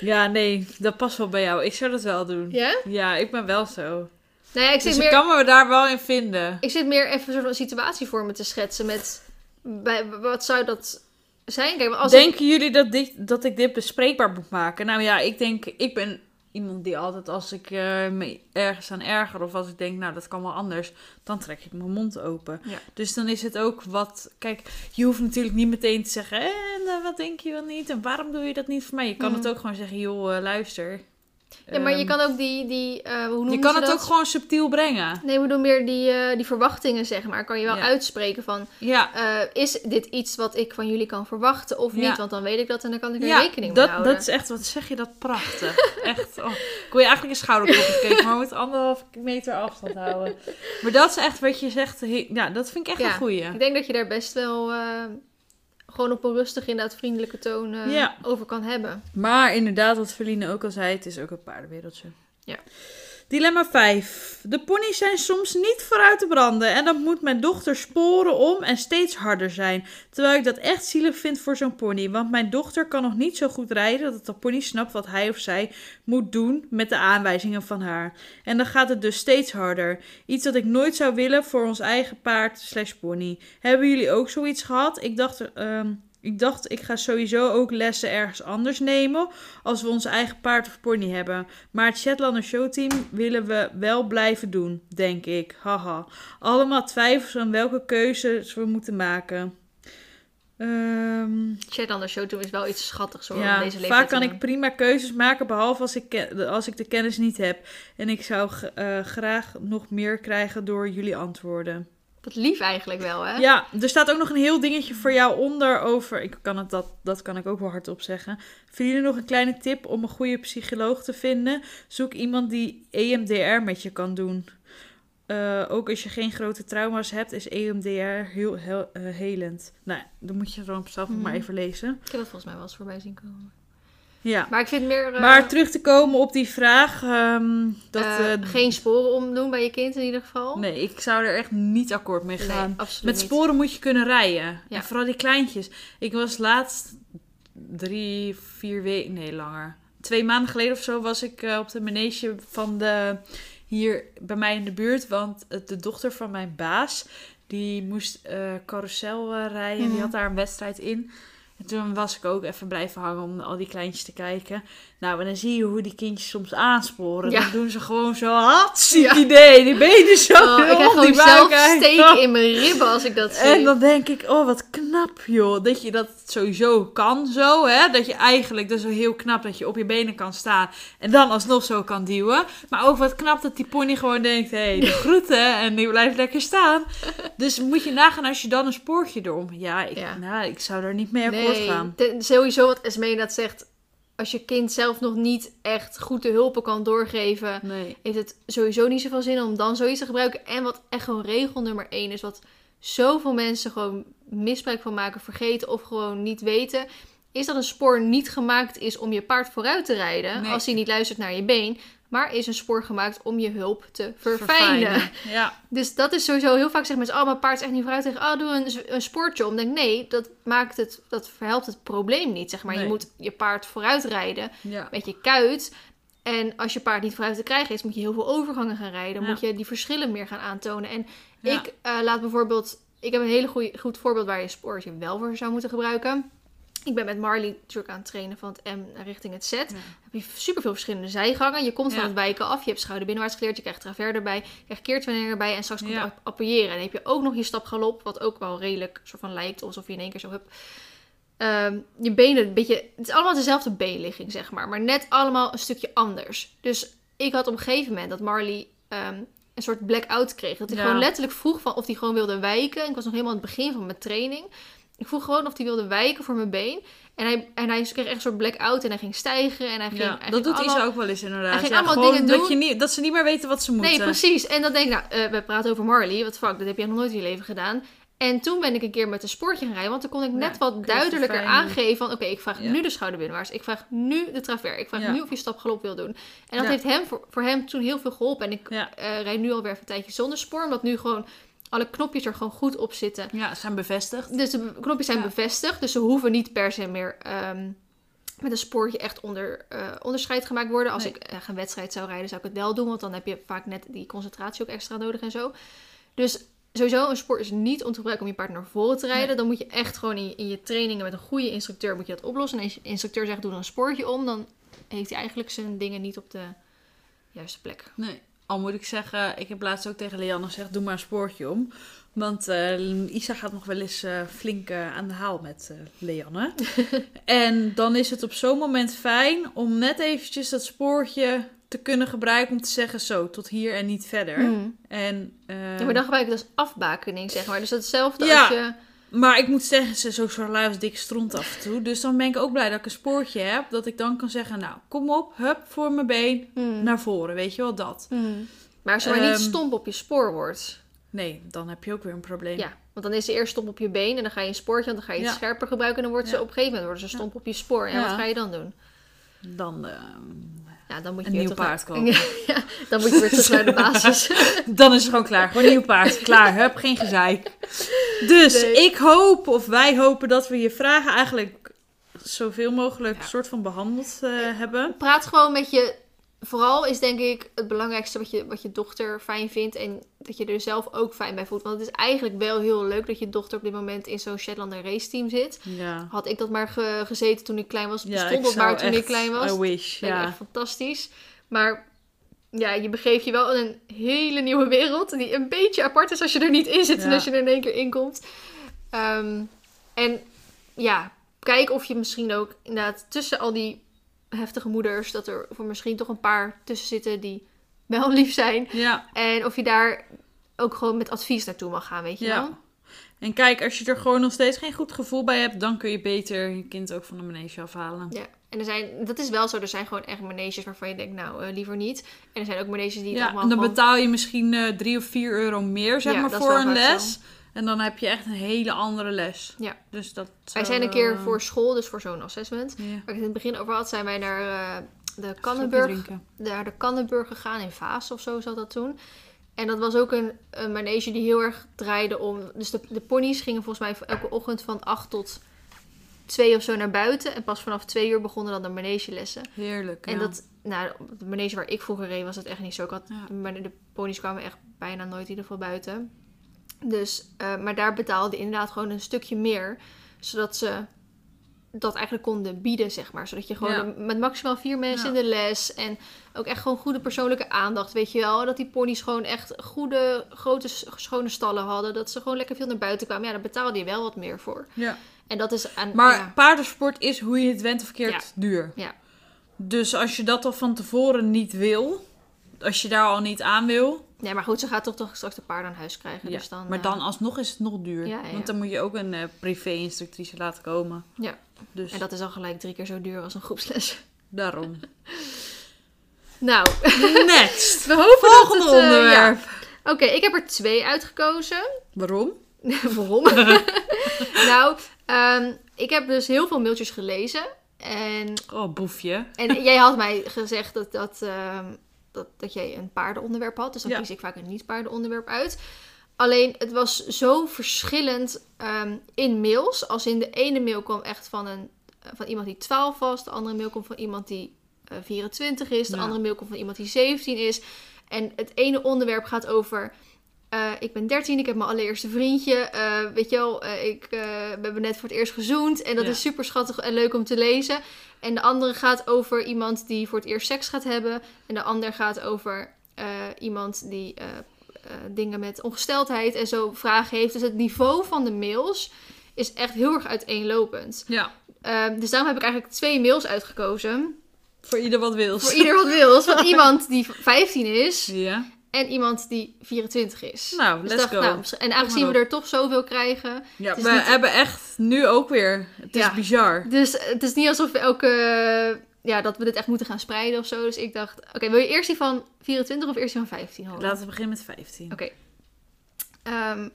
ja, nee, dat past wel bij jou. Ik zou dat wel doen. Ja? Ja, ik ben wel zo. Nou ja, ik zit, Dus ik meer, kan me daar wel in vinden. ik zit meer even een soort van situatie voor me te schetsen met... Bij, wat zou dat zijn? Kijk, als ik- Denken jullie dat, dit, dat ik dit bespreekbaar moet maken? Nou ja, ik denk, ik ben iemand die altijd als ik eh, me ergens aan erger of als ik denk, nou dat kan wel anders, dan trek ik mijn mond open. Ja. Dus dan is het ook wat, kijk, je hoeft natuurlijk niet meteen te zeggen, en eh, wat denk je wel niet en waarom doe je dat niet voor mij? Je kan Mhm. het ook gewoon zeggen, joh, eh, luister. Ja, maar je Ehm, kan ook die... die eh, hoe je kan het dat? ook gewoon subtiel brengen. Nee, we doen meer die, eh, die verwachtingen, zeg maar. Kan je wel Ja. uitspreken van... Ja, eh, is dit iets wat ik van jullie kan verwachten of Ja. niet? Want dan weet ik dat en dan kan ik er rekening mee houden. dat is echt, wat zeg je dat prachtig. *laughs* echt, oh. Ik wil je eigenlijk een schouderklopje geven, maar we moeten anderhalf meter afstand houden. Maar dat is echt wat je zegt, he- ja, dat vind ik echt Ja. een goeie. Ik denk dat je daar best wel gewoon op een rustig, inderdaad vriendelijke toon eh, Ja. over kan hebben. Maar inderdaad, wat Verline ook al zei, het is ook een paardenwereldje. Ja. Dilemma 5. De ponies zijn soms niet vooruit te branden en dan moet mijn dochter sporen om en steeds harder zijn. Terwijl ik dat echt zielig vind voor zo'n pony, want mijn dochter kan nog niet zo goed rijden dat de pony snapt wat hij of zij moet doen met de aanwijzingen van haar. En dan gaat het dus steeds harder. Iets dat ik nooit zou willen voor ons eigen paard slash pony. Hebben jullie ook zoiets gehad? Ik dacht, ehm, ik dacht, ik ga sowieso ook lessen ergens anders nemen als we ons eigen paard of pony hebben. Maar het Shetlander Showteam willen we wel blijven doen, denk ik. Haha. Allemaal twijfels aan welke keuzes we moeten maken. Ehm, Chat aan de show doen is wel iets schattigs hoor. ja, deze leeftijd vaak kan ik prima keuzes maken, behalve als ik, als ik de kennis niet heb. En ik zou eh, graag nog meer krijgen door jullie antwoorden. Wat lief eigenlijk wel, hè? Ja, er staat ook nog een heel dingetje voor jou onder over. Ik kan het, dat, dat kan ik ook wel hardop zeggen. Vind jullie nog een kleine tip om een goede psycholoog te vinden? Zoek iemand die EMDR met je kan doen. Eh, ook als je geen grote trauma's hebt, is EMDR heel, heel eh, helend. Nou, dan moet je dan zelf nog maar Mhm. even lezen. Ik heb dat volgens mij wel eens voorbij zien komen. Ja. Maar ik vind meer... eh, Maar terug te komen op die vraag. ehm, dat, eh, eh, geen sporen omdoen bij je kind in ieder geval. Nee, ik zou er echt niet akkoord mee gaan. Met niet. sporen moet je kunnen rijden. Ja. En vooral die kleintjes. Ik was laatst drie, vier weken, nee langer. Twee maanden geleden of zo was ik op de manege van de, hier bij mij in de buurt. Want de dochter van mijn baas, die moest carousel rijden. Mhm. Die had daar een wedstrijd in. En toen was ik ook even blijven hangen om al die kleintjes te kijken. Nou, en dan zie je hoe die kindjes soms aansporen. Ja. Dan doen ze gewoon zo hartstikke Ja. idee. Die benen zo Oh, ik rond, gewoon die zelf uit. steken in mijn ribben als ik dat zie. En dan denk ik, oh wat knap joh. Dat je dat sowieso kan zo, hè. Dat je eigenlijk, dat is wel heel knap dat je op je benen kan staan. En dan alsnog zo kan duwen. Maar ook wat knap dat die pony gewoon denkt, hé, hey, de *laughs* groeten. En die blijft lekker staan. Dus moet je nagaan als je dan een spoortje erom. Ja, ik, Ja. Nou, ik zou daar niet mee akkoord nee, gaan. sowieso wat Esmee dat zegt. Als je kind zelf nog niet echt goed de hulpen kan doorgeven, Nee. heeft het sowieso niet zoveel zin om dan zoiets te gebruiken. En wat echt gewoon regel nummer één is, wat zoveel mensen gewoon misbruik van maken, vergeten of gewoon niet weten, is dat een spoor niet gemaakt is om je paard vooruit te rijden Nee. als hij niet luistert naar je been, maar is een spoor gemaakt om je hulp te verfijnen. Ja. Dus dat is sowieso heel vaak zeggen mensen, oh, mijn paard is echt niet vooruit tegen, oh, doe een, een spoortje om. Denk, nee, dat maakt het, dat verhelpt het probleem niet, zeg maar. Je moet je paard vooruit rijden ja. met je kuit. En als je paard niet vooruit te krijgen is, moet je heel veel overgangen gaan rijden. Ja. Moet je die verschillen meer gaan aantonen. En ik eh, laat bijvoorbeeld, ik heb een hele goeie, goed voorbeeld waar je spoortje wel voor zou moeten gebruiken. Ik ben met Marley druk aan het trainen van het M richting het Z. Ja. heb je superveel verschillende zijgangen. Je komt van Ja. het wijken af. Je hebt schouder binnenwaarts geleerd. Je krijgt travers erbij. Je krijgt keertwanneer erbij. En straks komt Ja. je appuieren. En dan heb je ook nog je stapgalop. Wat ook wel redelijk soort van lijkt. Alsof je in één keer zo hebt. Ehm, je benen een beetje... Het is allemaal dezelfde beenligging, zeg maar. Maar net allemaal een stukje anders. Dus ik had op een gegeven moment dat Marley... ehm, een soort blackout kreeg. Dat hij Ja. gewoon letterlijk vroeg van of hij gewoon wilde wijken. Ik was nog helemaal aan het begin van mijn training. Ik vroeg gewoon of hij wilde wijken voor mijn been. En hij, en hij kreeg echt een soort blackout en hij ging stijgen. En hij ging, Ja, hij dat ging doet allemaal... Isa ook wel eens inderdaad. Hij ging ja, allemaal dingen dat, doen. je niet, dat ze niet meer weten wat ze moeten. Nee, precies. En dan denk ik, nou, eh, we praten over Marley. Wat fuck, dat heb je nog nooit in je leven gedaan. En toen ben ik een keer met een spoortje gaan rijden. Want dan kon ik net Ja, wat duidelijker aangeven van... Oké, ik vraag Ja. nu de schouderbinnenwaarts. Ik vraag nu de travers. Ik vraag Ja. nu of je stapgalop wil doen. En dat heeft hem, voor, voor hem toen heel veel geholpen. En ik eh, rijd nu alweer even een tijdje zonder spoor. Omdat nu gewoon alle knopjes er gewoon goed op zitten. Ja, ze zijn bevestigd. Dus de knopjes zijn Ja. bevestigd. Dus ze hoeven niet per se meer ehm, met een spoortje echt onder, eh, onderscheid gemaakt worden. Als Nee. ik echt een wedstrijd zou rijden, zou ik het wel doen. Want dan heb je vaak net die concentratie ook extra nodig en zo. Dus sowieso, een sport is niet om te gebruiken om je paard naar voren te rijden. Nee. Dan moet je echt gewoon in, in je trainingen met een goede instructeur moet je dat oplossen. En als je instructeur zegt, doe dan een spoortje om. Dan heeft hij eigenlijk zijn dingen niet op de juiste plek. Nee. Al moet ik zeggen, ik heb laatst ook tegen Leanne gezegd, doe maar een spoortje om. Want eh, Isa gaat nog wel eens eh, flink eh, aan de haal met Leanne. *laughs* en dan is het op zo'n moment fijn om net eventjes dat spoortje te kunnen gebruiken om te zeggen zo, tot hier en niet verder. Mm. En, Ja, maar dan gebruik ik het als afbakening, zeg maar. Dus hetzelfde Ja. als je... Maar ik moet zeggen, ze is ook zo lui als dikke stront af en toe. Dus dan ben ik ook blij dat ik een spoortje heb. Dat ik dan kan zeggen, nou, kom op, hup, voor mijn been, Mm. naar voren. Weet je wel, dat. Mm. Maar als je maar niet Ehm, stomp op je spoor wordt. Nee, dan heb je ook weer een probleem. Ja, want dan is ze eerst stomp op je been en dan ga je een spoortje, want dan ga je het Ja. scherper gebruiken en dan wordt ze Ja. op een gegeven moment worden ze stomp op je spoor. En Ja. wat ga je dan doen? Dan, eh, Ja, dan moet je Een nieuw paard naar- *laughs* kopen. ja, dan moet je weer terug naar de basis. *laughs* dan is het gewoon klaar. Gewoon een nieuw paard. Klaar, hup, geen gezeik. Dus Nee. ik hoop, of wij hopen, dat we je vragen eigenlijk zoveel mogelijk Ja. soort van behandeld eh, hebben. Praat gewoon met je. Vooral is denk ik het belangrijkste wat je, wat je dochter fijn vindt. En dat je er zelf ook fijn bij voelt. Want het is eigenlijk wel heel leuk dat je dochter op dit moment in zo'n Shetlander race team zit. Ja. Had ik dat maar ge- gezeten toen ik klein was. Ja, Bestond ik dat maar toen ik klein was. I wish, ja. echt fantastisch. Maar ja, je begeeft je wel in een hele nieuwe wereld. Die een beetje apart is als je er niet in zit en Ja. als je er in één keer in komt. Ehm, en ja, kijk of je misschien ook inderdaad tussen al die heftige moeders... dat er voor misschien toch een paar tussen zitten die wel *laughs* lief zijn. Ja. En of je daar ook gewoon met advies naartoe mag gaan, weet je Ja. wel? En kijk, als je er gewoon nog steeds geen goed gevoel bij hebt, dan kun je beter je kind ook van de manege afhalen. Ja, en er zijn, dat is wel zo. Er zijn gewoon echt maneges waarvan je denkt, nou, eh, liever niet. En er zijn ook maneges die het Ja, allemaal en dan gewoon- betaal je misschien eh drie of vier euro meer, zeg Ja, maar, voor een les. En dan heb je echt een hele andere les. Ja. Dus dat Wij zijn een keer eh, voor school, dus voor zo'n assessment. Ja. Waar ik het in het begin over had, zijn wij naar eh, de Kannenburg, naar de Kannenburg gegaan in Vaas of zo zat dat toen. En dat was ook een, een manege die heel erg draaide om... Dus de, de ponies gingen volgens mij elke ochtend van 8 tot 2 of zo naar buiten. En pas vanaf 2 uur begonnen dan de manegelessen. Heerlijk. En ja. dat, nou, de manege waar ik vroeger reed was het echt niet zo. Ik had, Ja. maar de ponies kwamen echt bijna nooit in ieder geval buiten. Dus, eh, maar daar betaalde inderdaad gewoon een stukje meer. Zodat ze dat eigenlijk konden bieden, zeg maar. Zodat je gewoon Ja. met maximaal vier mensen Ja. in de les en ook echt gewoon goede persoonlijke aandacht, weet je wel. Dat die ponies gewoon echt goede, grote, schone stallen hadden. Dat ze gewoon lekker veel naar buiten kwamen. Ja, daar betaalde je wel wat meer voor. Ja. En dat is aan... Maar ja. paardensport is hoe je het went of verkeerd Ja. duur. Ja. Dus als je dat al van tevoren niet wil, als je daar al niet aan wil, Ja, maar goed, ze gaat toch, toch straks de paarden aan huis krijgen. ja. Dus dan, maar eh, dan alsnog is het nog duur. Ja, ja, ja. Want dan moet je ook een eh, privé-instructrice laten komen. Ja. Dus En dat is al gelijk drie keer zo duur als een groepsles. *laughs* daarom. Nou, Next! *laughs* we hopen Volgende dat het... eh, onderwerp. Oké, ik heb er twee uitgekozen. Waarom? *laughs* Waarom? nou, ehm, ik heb dus heel veel mailtjes gelezen. En, Oh, boefje. en jij had mij gezegd dat, dat, ehm, dat, dat jij een paardenonderwerp had. Dus dan Ja. kies ik vaak een niet-paardenonderwerp uit. Alleen, het was zo verschillend ehm, in mails. Als in de ene mail kwam echt van, een, eh, van iemand die 12 was. De andere mail komt van iemand die eh, 24 is. De Ja. andere mail komt van iemand die 17 is. En het ene onderwerp gaat over... eh, ik ben 13, ik heb mijn allereerste vriendje. eh, weet je wel, eh, ik we hebben net voor het eerst gezoend. En dat Ja. is super schattig en leuk om te lezen. En de andere gaat over iemand die voor het eerst seks gaat hebben. En de ander gaat over iemand die dingen met ongesteldheid en zo vragen heeft. Dus het niveau van de mails is echt heel erg uiteenlopend. Ja, Ehm, dus daarom heb ik eigenlijk twee mails uitgekozen. voor ieder wat wil. Voor ieder wat wil. *laughs* Van iemand die 15 is Ja. En iemand die 24 is. Nou, Dus let's dacht, go. nou, en aangezien we er toch zoveel krijgen. Ja, we niet- hebben echt nu ook weer. Het is Ja. bizar. Dus het is niet alsof we elke. Ja, dat we dit echt moeten gaan spreiden of zo. Dus ik dacht, oké, wil je eerst die van 24 of eerst die van 15 horen? Laten we beginnen met 15. Oké. Ehm,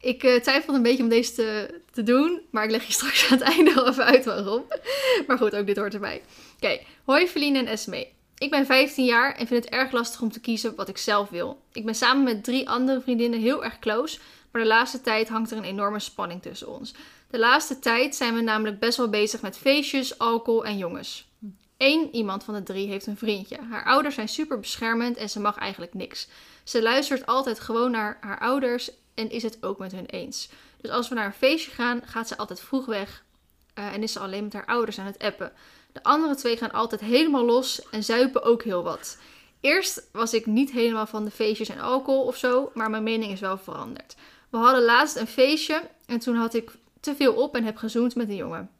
ik eh, twijfelde een beetje om deze te, te doen, maar ik leg je straks aan het einde wel even uit waarom. Maar goed, ook dit hoort erbij. Oké, hoi Feline en Esme. Ik ben 15 jaar en vind het erg lastig om te kiezen wat ik zelf wil. Ik ben samen met drie andere vriendinnen heel erg close, maar de laatste tijd hangt er een enorme spanning tussen ons. De laatste tijd zijn we namelijk best wel bezig met feestjes, alcohol en jongens. Eén iemand van de drie heeft een vriendje. Haar ouders zijn super beschermend en ze mag eigenlijk niks. Ze luistert altijd gewoon naar haar ouders en is het ook met hun eens. Dus als we naar een feestje gaan, gaat ze altijd vroeg weg eh, en is ze alleen met haar ouders aan het appen. De andere twee gaan altijd helemaal los en zuipen ook heel wat. Eerst was ik niet helemaal van de feestjes en alcohol of zo, maar mijn mening is wel veranderd. We hadden laatst een feestje en toen had ik te veel op en heb gezoend met een jongen.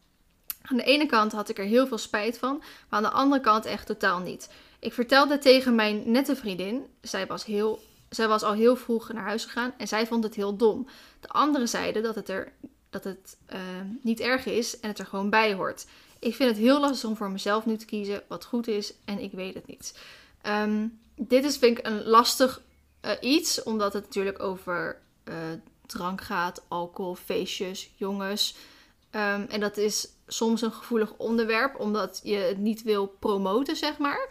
Aan de ene kant had ik er heel veel spijt van, maar aan de andere kant echt totaal niet. Ik vertelde tegen mijn nette vriendin. Zij was, heel, zij was al heel vroeg naar huis gegaan en zij vond het heel dom. De anderen zeiden dat het, er, dat het eh, niet erg is en het er gewoon bij hoort. Ik vind het heel lastig om voor mezelf nu te kiezen wat goed is en ik weet het niet. Ehm, dit is vind ik een lastig eh, iets, omdat het natuurlijk over eh, drank gaat, alcohol, feestjes, jongens. Ehm, en dat is soms een gevoelig onderwerp, omdat je het niet wil promoten, zeg maar.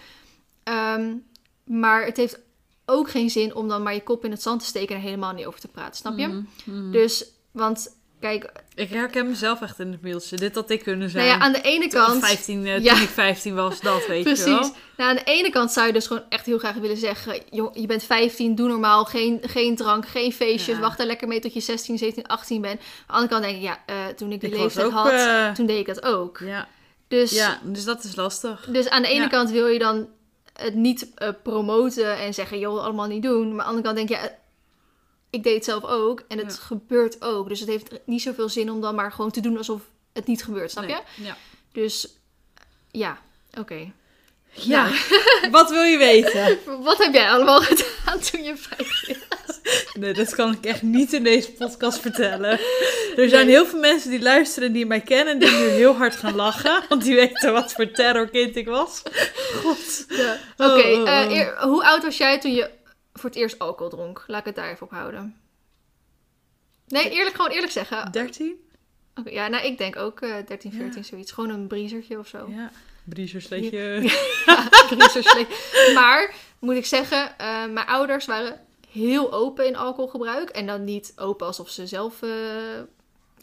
Ehm, maar het heeft ook geen zin om dan maar je kop in het zand te steken en er helemaal niet over te praten, snap je? Mhm, mhm. Dus, want kijk, Ik herken mezelf echt in het mailtje. Dit had ik kunnen zijn. nou ja, aan de ene kant... 15, eh, Ja. toen ik 15 was, dat weet je *laughs* Precies. wel. Nou, aan de ene kant zou je dus gewoon echt heel graag willen zeggen: joh, je bent 15, doe normaal, geen, geen drank, geen feestjes, Ja. wacht er lekker mee tot je 16, 17, 18 bent. Aan de andere kant denk ik: ja, eh, toen ik die Ik leeftijd ook, had, eh, toen deed ik dat ook. Ja. Dus, ja, dus dat is lastig. dus aan de ene Ja. kant wil je dan het niet promoten en zeggen: joh, allemaal niet doen. Maar aan de andere kant denk je: ja, ik deed het zelf ook en het Ja. gebeurt ook. Dus het heeft niet zoveel zin om dan maar gewoon te doen alsof het niet gebeurt, snap je? Ja. Dus ja, oké. ja. *laughs* Wat wil je weten? *laughs* Wat heb jij allemaal gedaan toen je 15 was? *laughs* Nee, dat kan ik echt niet in deze podcast vertellen. Er zijn heel veel mensen die luisteren die mij kennen en die nu heel hard gaan lachen. Want die weten wat voor terrorkind ik was. God. Ja. Oh, Oké, oh, oh. eh, hoe oud was jij toen je voor het eerst alcohol dronk? Laat ik het daar even op houden. Nee, eerlijk, gewoon eerlijk zeggen. Oké, 13? ja, nou, ik denk ook eh 13, 14, zoiets. Gewoon een briezertje of zo. Ja. Briezersleetje. Ja. *laughs* *laughs* Maar, moet ik zeggen, eh, mijn ouders waren heel open in alcoholgebruik. En dan niet open alsof ze zelf eh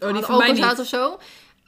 Oh, die hadden van mij niet. of zo.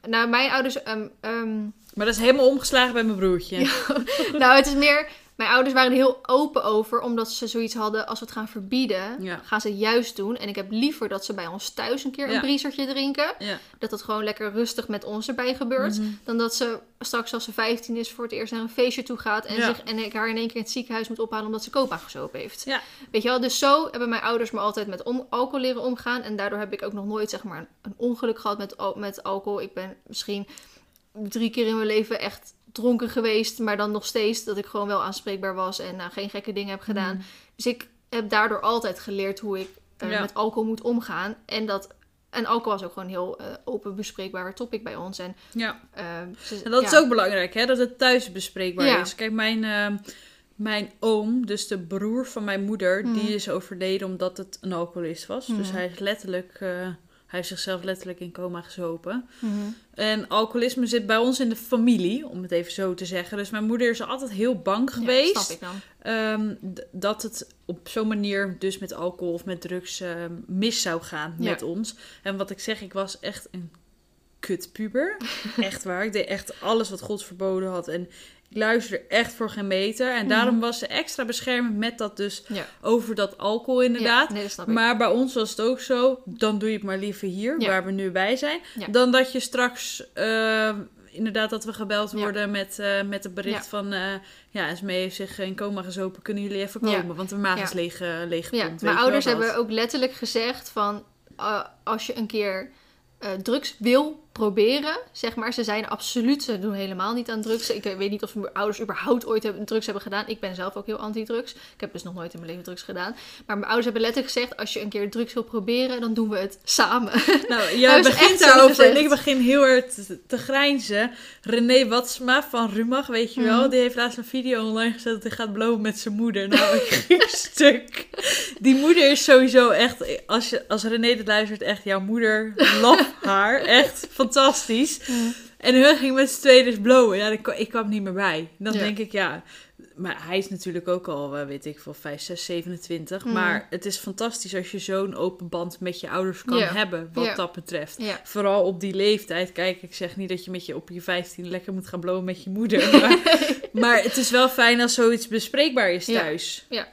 Nou, mijn ouders... ehm, ehm, Maar dat is helemaal omgeslagen bij mijn broertje. *laughs* nou, het is meer... Mijn ouders waren er heel open over, omdat ze zoiets hadden, als we het gaan verbieden, Ja. gaan ze het juist doen. En ik heb liever dat ze bij ons thuis een keer Ja. een briezertje drinken. Ja. Dat het gewoon lekker rustig met ons erbij gebeurt. Mhm. Dan dat ze straks als ze 15 is voor het eerst naar een feestje toe gaat. En, zich, en ik haar in één keer in het ziekenhuis moet ophalen omdat ze copa gezopen heeft. Weet je wel, dus zo hebben mijn ouders me altijd met om, alcohol leren omgaan. En daardoor heb ik ook nog nooit zeg maar een, een ongeluk gehad met, met alcohol. Ik ben misschien drie keer in mijn leven echt dronken geweest. Maar dan nog steeds dat ik gewoon wel aanspreekbaar was en nou, geen gekke dingen heb gedaan. Mhm. Dus ik heb daardoor altijd geleerd hoe ik eh, Ja. met alcohol moet omgaan. En dat... En alcohol was ook gewoon een heel eh, open bespreekbaar topic bij ons. En, Ja. eh, ze- En dat ja. is ook belangrijk, hè? dat het thuis bespreekbaar Ja. is. Kijk, mijn, eh, mijn oom, dus de broer van mijn moeder, die is overleden omdat het een alcoholist was. Dus Mhm. hij is letterlijk, eh, heeft zichzelf letterlijk in coma gezopen. Mhm. En alcoholisme zit bij ons in de familie, om het even zo te zeggen. Dus mijn moeder is altijd heel bang Ja, geweest. snap ik dan. ehm, dat het op zo'n manier, dus met alcohol of met drugs, ehm, mis zou gaan Ja. met ons. En wat ik zeg, ik was echt een kutpuber. *laughs* echt waar. Ik deed echt alles wat God verboden had. En ik luisterde echt voor geen meter. En Mhm. daarom was ze extra beschermend met dat dus Ja. over dat alcohol inderdaad. Ja, nee, dat snap ik. Maar bij ons was het ook zo, dan doe je het maar liever hier, Ja. waar we nu bij zijn. Dan dat je straks, eh, inderdaad, dat we gebeld Ja. worden met, eh, met het bericht Ja. van... eh ja, Esmee heeft zich in coma gezopen, kunnen jullie even Ja. komen? Want de maag is leeg, uh, leeg Ja, gepompt, mijn ouders hebben ook letterlijk gezegd van... als je een keer drugs wil proberen, zeg maar. Ze zijn absoluut, ze doen helemaal niet aan drugs. Ik weet niet of mijn ouders überhaupt ooit drugs hebben gedaan. Ik ben zelf ook heel anti-drugs. Ik heb dus nog nooit in mijn leven drugs gedaan. Maar mijn ouders hebben letterlijk gezegd, als je een keer drugs wil proberen, dan doen we het samen. *laughs* Nou, *laughs* jij begint daarover en ik begin heel erg te, te grijnzen. René Watsma van Rumach, weet je wel, Mhm. die heeft laatst een video online gezet dat hij gaat blowen met zijn moeder. Nou, ik *laughs* ging stuk. Die moeder is sowieso echt, als, je, als René dit luistert, echt jouw moeder, love haar, echt fantastisch. En hun ging met z'n tweeën dus blowen. Ja, ik, kwam- niet meer bij. Dan Ja. denk ik, ja... Maar hij is natuurlijk ook al, eh, weet ik veel, 5, 6, 27. Mm. Maar het is fantastisch als je zo'n open band met je ouders kan hebben, wat dat betreft. Vooral op die leeftijd. Kijk, ik zeg niet dat je, met je op je 15 lekker moet gaan blowen met je moeder. *laughs* Maar, *laughs* maar het is wel fijn als zoiets bespreekbaar is Ja. thuis. Ja.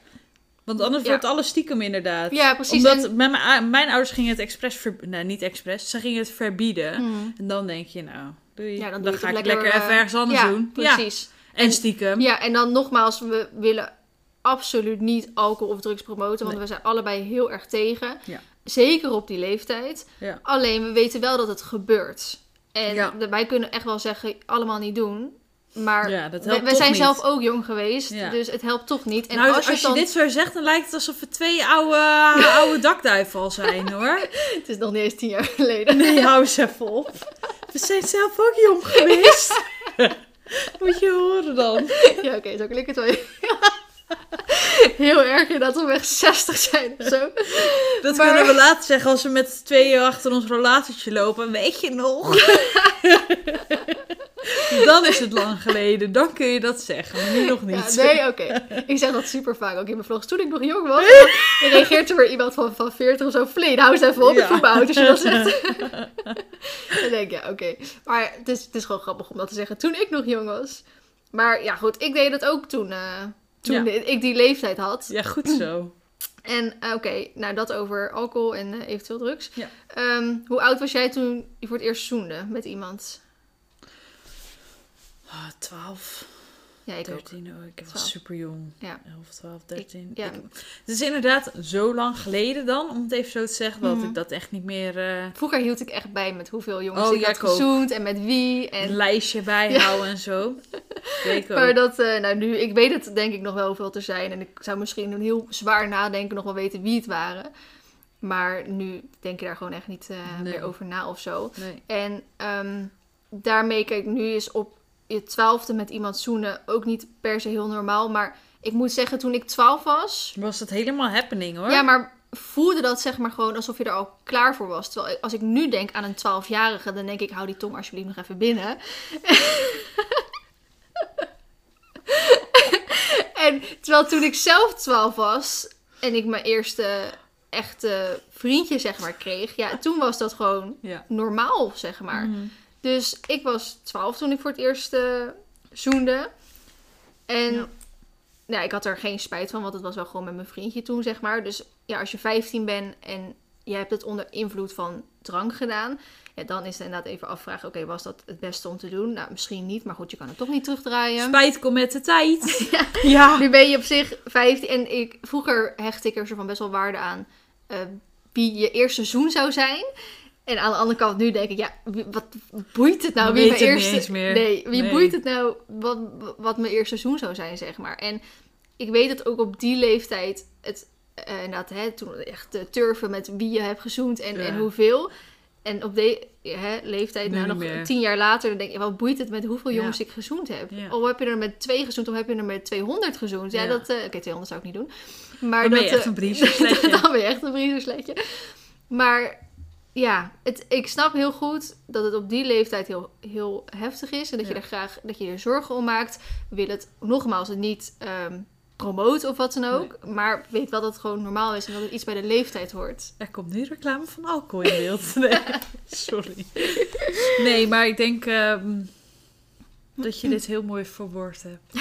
Want anders Ja. wordt alles stiekem inderdaad. ja precies. Omdat En- mijn, mijn ouders gingen het expres... Ver, nee, niet expres. Ze gingen het verbieden. Mhm. En dan denk je, nou, doei. Ja, dan dan ga ik lekker, lekker even eh, ergens anders ja, doen. Precies. en stiekem. Ja, en dan nogmaals, we willen absoluut niet alcohol of drugs promoten, want Nee. we zijn allebei heel erg tegen. Ja. Zeker op die leeftijd. Ja. Alleen, we weten wel dat het gebeurt. En Ja. wij kunnen echt wel zeggen, allemaal niet doen. Maar Ja, dat we, we zijn niet. zelf ook jong geweest, Ja. dus het helpt toch niet. En nou, als als, je, dit zo zegt, dan lijkt het alsof we twee oude, *laughs* oude dakduiven al zijn, hoor. *laughs* Het is nog niet eens tien jaar geleden. Nee, hou eens even op. We zijn zelf ook jong geweest. *laughs* Moet je horen dan. Ja, oké, zo klinkt het wel. Heel erg inderdaad, om echt 60 zijn of zo. Dat Maar- kunnen we later zeggen als we met z'n tweeën achter ons relatietje lopen. Weet je nog? *laughs* dan is het lang geleden. Dan kun je dat zeggen, maar nu nog Ja, niet. nee, oké. Ik zeg dat super vaak ook in mijn vlogs. Toen ik nog jong was, dan *laughs* reageert er weer iemand van, van 40 of zo. Vleen, hou eens even op. Ja. Ik voel me oud als je dat *laughs* zegt. dan denk ik, ja, oké. Maar het is, het is gewoon grappig om dat te zeggen. Toen ik nog jong was. Maar ja, goed. Ik deed dat ook toen, eh, toen Ja. ik die leeftijd had. Ja, goed zo. *clears throat* En eh, oké, nou dat over alcohol en eh, eventueel drugs. Ja. Ehm, hoe oud was jij toen je voor het eerst zoende met iemand? Ah, 12, Ja, ik ook. 13. Oh, ik was 12. super jong. Ja. 11, 12, 13. ja. Ik- het is inderdaad zo lang geleden dan, om het even zo te zeggen, dat Mhm. ik dat echt niet meer eh, Vroeger hield ik echt bij met hoeveel jongens Oh, ik ja, had ik ook. gezoend en met wie. En een lijstje bijhouden en zo. *laughs* Ik ook. Maar dat, eh, nou nu, ik weet het denk ik nog wel hoeveel te zijn. En ik zou misschien een heel zwaar nadenken nog wel weten wie het waren. Maar nu denk je daar gewoon echt niet eh, Nee. meer over na of zo. Nee. En ehm, daarmee, kijk, nu is op je twaalfde met iemand zoenen ook niet per se heel normaal. Maar ik moet zeggen, toen ik twaalf was... Was het helemaal happening hoor. Ja, maar voelde dat zeg maar gewoon alsof je er al klaar voor was. Terwijl als ik nu denk aan een twaalfjarige, dan denk ik, hou die tong alsjeblieft nog even binnen. *laughs* en terwijl toen ik zelf 12 was en ik mijn eerste echte vriendje zeg maar kreeg, ja, toen was dat gewoon Ja. normaal zeg maar. Mhm. Dus ik was 12 toen ik voor het eerst eh, zoende. En Ja. nou, ik had er geen spijt van, want het was wel gewoon met mijn vriendje toen, zeg maar. Dus ja, als je 15 bent en je hebt het onder invloed van drank gedaan, ja, dan is het inderdaad even afvragen, oké, was dat het beste om te doen? Nou, misschien niet, maar goed, je kan het toch niet terugdraaien. Spijt komt met de tijd. *laughs* Ja. ja. Nu ben je op zich 15 en ik, vroeger hechtte ik er zo van best wel waarde aan eh, wie je eerste seizoen zou zijn. En aan de andere kant nu denk ik, ja, wat boeit het nou wie mijn eerste... Nee, wie Nee. boeit het nou wat, wat mijn eerste seizoen zou zijn, zeg maar. En ik weet dat ook op die leeftijd het eh, inderdaad, hè, toen echt te turven met wie je hebt gezoend en, Ja. en hoeveel. En op deze hè, leeftijd, Nu nou nog meer. tien jaar later, dan denk je, wat boeit het met hoeveel Ja. jongens ik gezoend heb? Ja. Of heb je er met twee gezoend, of heb je er met 200 gezoend? Ja, dat, eh, oké, 200 zou ik niet doen. Maar Dan ben dat, je echt eh, een *laughs* dan ben je echt een brievensletje. Maar ja, het, ik snap heel goed dat het op die leeftijd heel, heel heftig is. En dat je er graag dat je er zorgen om maakt. Wil het nogmaals het niet ehm promoten of wat dan ook. Maar weet wel dat het gewoon normaal is en dat het iets bij de leeftijd hoort. Er komt nu reclame van alcohol in beeld. *laughs* Nee, *laughs* sorry. Nee, maar ik denk ehm, dat je dit heel mooi verwoord hebt. *laughs*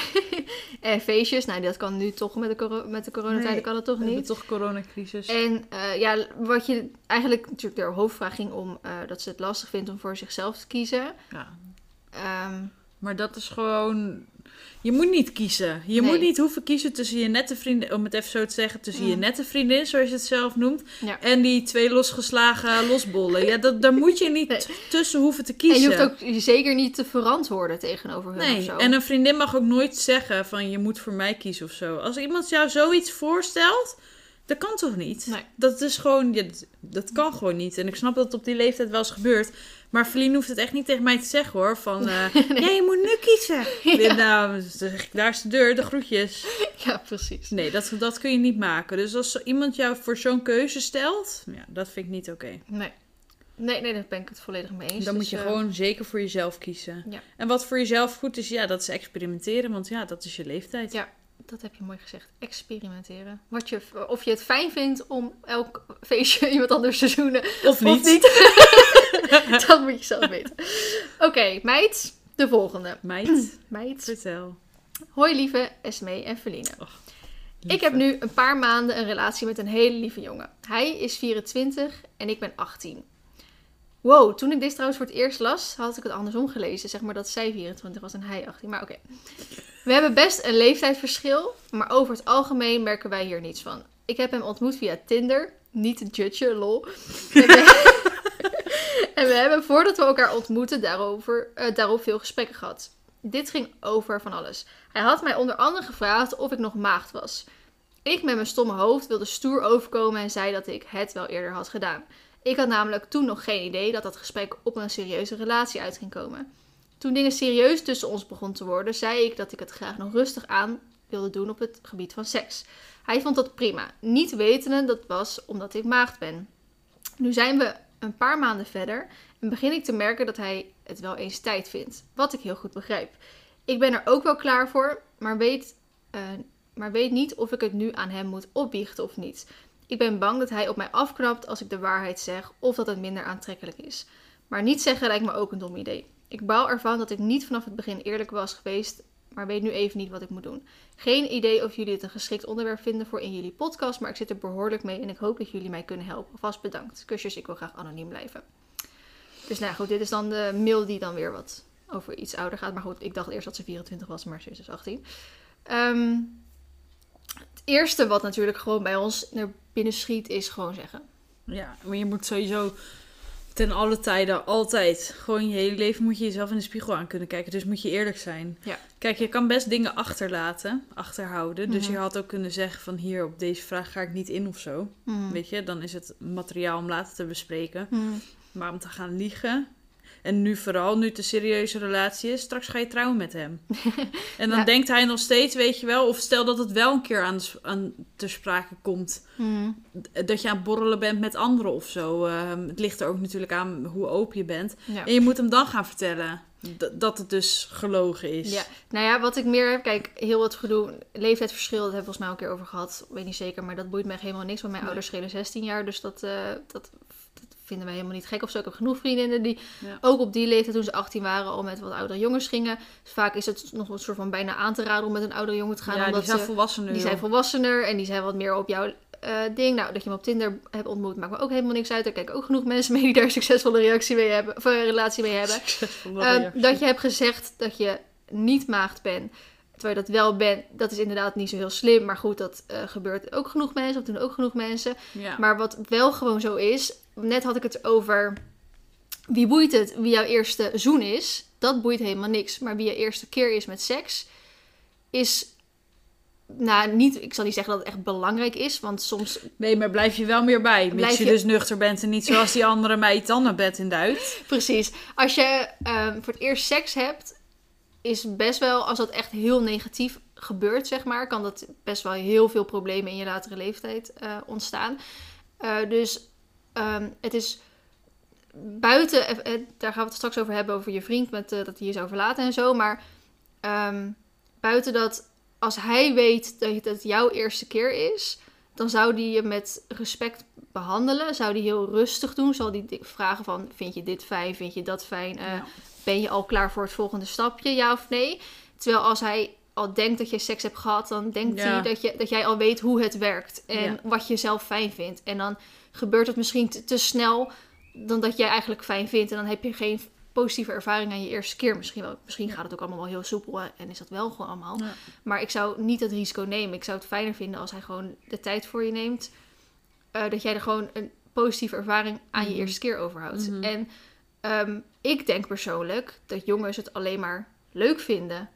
En feestjes, nou dat kan nu toch met de, coro- met de coronatijden Nee, kan het toch We niet. toch coronacrisis. En eh, ja, wat je eigenlijk natuurlijk de hoofdvraag ging om eh, dat ze het lastig vindt om voor zichzelf te kiezen. Ja. Ehm, Maar dat is gewoon... Je moet niet kiezen. Je Nee. moet niet hoeven kiezen tussen je nette vriendin... Om het even zo te zeggen. Tussen je Mm. nette vriendin, zoals je het zelf noemt. Ja. En die twee losgeslagen losbollen. Ja, dat, daar moet je niet Nee. tussen hoeven te kiezen. En je hoeft ook zeker niet te verantwoorden tegenover hun of Nee, zo. en een vriendin mag ook nooit zeggen van je moet voor mij kiezen of zo. Als iemand jou zoiets voorstelt, dat kan toch niet? Dat is gewoon, dat, dat kan gewoon niet. En ik snap dat het op die leeftijd wel eens gebeurt. Maar Feline hoeft het echt niet tegen mij te zeggen hoor. Van, *laughs* eh ja, je moet nu kiezen. *laughs* Ja. Nou, daar is de deur, de groetjes. *laughs* Ja, precies. Nee, dat, dat kun je niet maken. Dus als iemand jou voor zo'n keuze stelt, ja, dat vind ik niet oké. Nee. Nee, nee, daar ben ik het volledig mee eens. Dan Dus, moet je eh, gewoon zeker voor jezelf kiezen. Ja. En wat voor jezelf goed is, ja, dat is experimenteren. Want ja, dat is je leeftijd. Ja. Dat heb je mooi gezegd. Experimenteren. Wat je, of je het fijn vindt om elk feestje *laughs* iemand anders te zoenen. Of niet. Of niet. *laughs* dat moet je zelf *laughs* weten. Oké, meid. De volgende. Meid, *clears throat* Meid. vertel. Hoi lieve Esmee en Feline. Lieve. Ik heb nu een paar maanden een relatie met een hele lieve jongen. Hij is 24 en ik ben 18. Wow, toen ik dit trouwens voor het eerst las, had ik het andersom gelezen. Zeg maar dat zij 24 was en hij 18. Maar oké. We hebben best een leeftijdsverschil, maar over het algemeen merken wij hier niets van. Ik heb hem ontmoet via Tinder. Niet judgen, lol. En we, *laughs* en we hebben voordat we elkaar ontmoetten daarover, eh, daarop veel gesprekken gehad. Dit ging over van alles. Hij had mij onder andere gevraagd of ik nog maagd was. Ik met mijn stomme hoofd wilde stoer overkomen en zei dat ik het wel eerder had gedaan. Ik had namelijk toen nog geen idee dat dat gesprek op een serieuze relatie uit ging komen. Toen dingen serieus tussen ons begon te worden, zei ik dat ik het graag nog rustig aan wilde doen op het gebied van seks. Hij vond dat prima, niet wetende dat was omdat ik maagd ben. Nu zijn we een paar maanden verder en begin ik te merken dat hij het wel eens tijd vindt, wat ik heel goed begrijp. Ik ben er ook wel klaar voor, maar weet, eh, maar weet niet of ik het nu aan hem moet opbiechten of niet. Ik ben bang dat hij op mij afknapt als ik de waarheid zeg of dat het minder aantrekkelijk is. Maar niet zeggen lijkt me ook een dom idee. Ik baal ervan dat ik niet vanaf het begin eerlijk was geweest, maar weet nu even niet wat ik moet doen. Geen idee of jullie het een geschikt onderwerp vinden voor in jullie podcast, maar ik zit er behoorlijk mee en ik hoop dat jullie mij kunnen helpen. Vast bedankt. Kusjes, ik wil graag anoniem blijven. Dus nou goed, dit is dan de mail die dan weer wat over iets ouder gaat. Maar goed, ik dacht eerst dat ze 24 was, maar ze is dus 18. Ehm, het eerste wat natuurlijk gewoon bij ons naar binnen schiet is gewoon zeggen. Ja, maar je moet sowieso ten alle tijden, altijd, gewoon je hele leven moet je jezelf in de spiegel aan kunnen kijken. Dus moet je eerlijk zijn. Ja. Kijk, je kan best dingen achterlaten, achterhouden. Dus Mhm. je had ook kunnen zeggen van hier, op deze vraag ga ik niet in of zo. Hmm. Weet je, dan is het materiaal om later te bespreken. Hmm. Maar om te gaan liegen. En nu vooral, nu het een serieuze relatie is, straks ga je trouwen met hem. *laughs* en dan Ja. denkt hij nog steeds, weet je wel, of stel dat het wel een keer aan, aan te sprake komt, Hmm. dat je aan het borrelen bent met anderen of zo. Ehm, het ligt er ook natuurlijk aan hoe open je bent. Ja. En je moet hem dan gaan vertellen dat het dus gelogen is. Ja, nou ja, wat ik meer heb, kijk, heel het gedoe, leeftijdsverschil, dat hebben we volgens mij al een keer over gehad, weet niet zeker, maar dat boeit me echt helemaal niks, want mijn Nee. ouders schelen 16 jaar, dus dat, eh, dat vinden wij helemaal niet gek of zo. Ik heb genoeg vriendinnen die Ja. ook op die leeftijd, toen ze 18 waren, al met wat oudere jongens gingen. Dus vaak is het nog een soort van bijna aan te raden om met een oudere jongen te gaan. ja, die omdat zijn ze, volwassen nu. die zijn volwassener en die zijn wat meer op jouw eh, ding. Nou, dat je hem op Tinder hebt ontmoet, maakt me ook helemaal niks uit. Daar kijken ook genoeg mensen mee die daar een *laughs* succesvolle reactie mee hebben, of een relatie mee hebben. Ehm, dat je hebt gezegd dat je niet maagd bent, terwijl je dat wel bent, dat is inderdaad niet zo heel slim. Maar goed, dat eh, gebeurt ook genoeg mensen, of doen ook genoeg mensen. Ja. Maar wat wel gewoon zo is, net had ik het over wie boeit het wie jouw eerste zoen is. Dat boeit helemaal niks. Maar wie je eerste keer is met seks, is. Nou, niet, ik zal niet zeggen dat het echt belangrijk is, want soms Nee, maar blijf je wel meer bij. Mits je je- dus nuchter bent en niet zoals die andere meid dan naar bed in Duit. *laughs* Precies. Als je ehm, voor het eerst seks hebt, is best wel, als dat echt heel negatief gebeurt, zeg maar, kan dat best wel heel veel problemen in je latere leeftijd eh, ontstaan. Eh, dus ehm, het is buiten, eh, eh, daar gaan we het straks over hebben, over je vriend, met, eh, dat hij je zou verlaten en zo. Maar ehm, buiten dat, als hij weet dat het jouw eerste keer is, dan zou die je met respect behandelen. Zou die heel rustig doen. Zal die di- vragen van, vind je dit fijn? Vind je dat fijn? Ja. Ben je al klaar voor het volgende stapje? Ja of nee? Terwijl als hij al denkt dat je seks hebt gehad, dan denkt Ja. hij dat, je, dat jij al weet hoe het werkt. En Ja. wat je zelf fijn vindt. En dan gebeurt het misschien te, te snel dan dat jij eigenlijk fijn vindt. En dan heb je geen positieve ervaring aan je eerste keer. Misschien, wel, misschien gaat het ook allemaal wel heel soepel en is dat wel gewoon allemaal. Ja. Maar ik zou niet het risico nemen. Ik zou het fijner vinden als hij gewoon de tijd voor je neemt. Eh, dat jij er gewoon een positieve ervaring aan je Mhm. eerste keer overhoudt. Mhm. En ehm, ik denk persoonlijk dat jongens het alleen maar leuk vinden.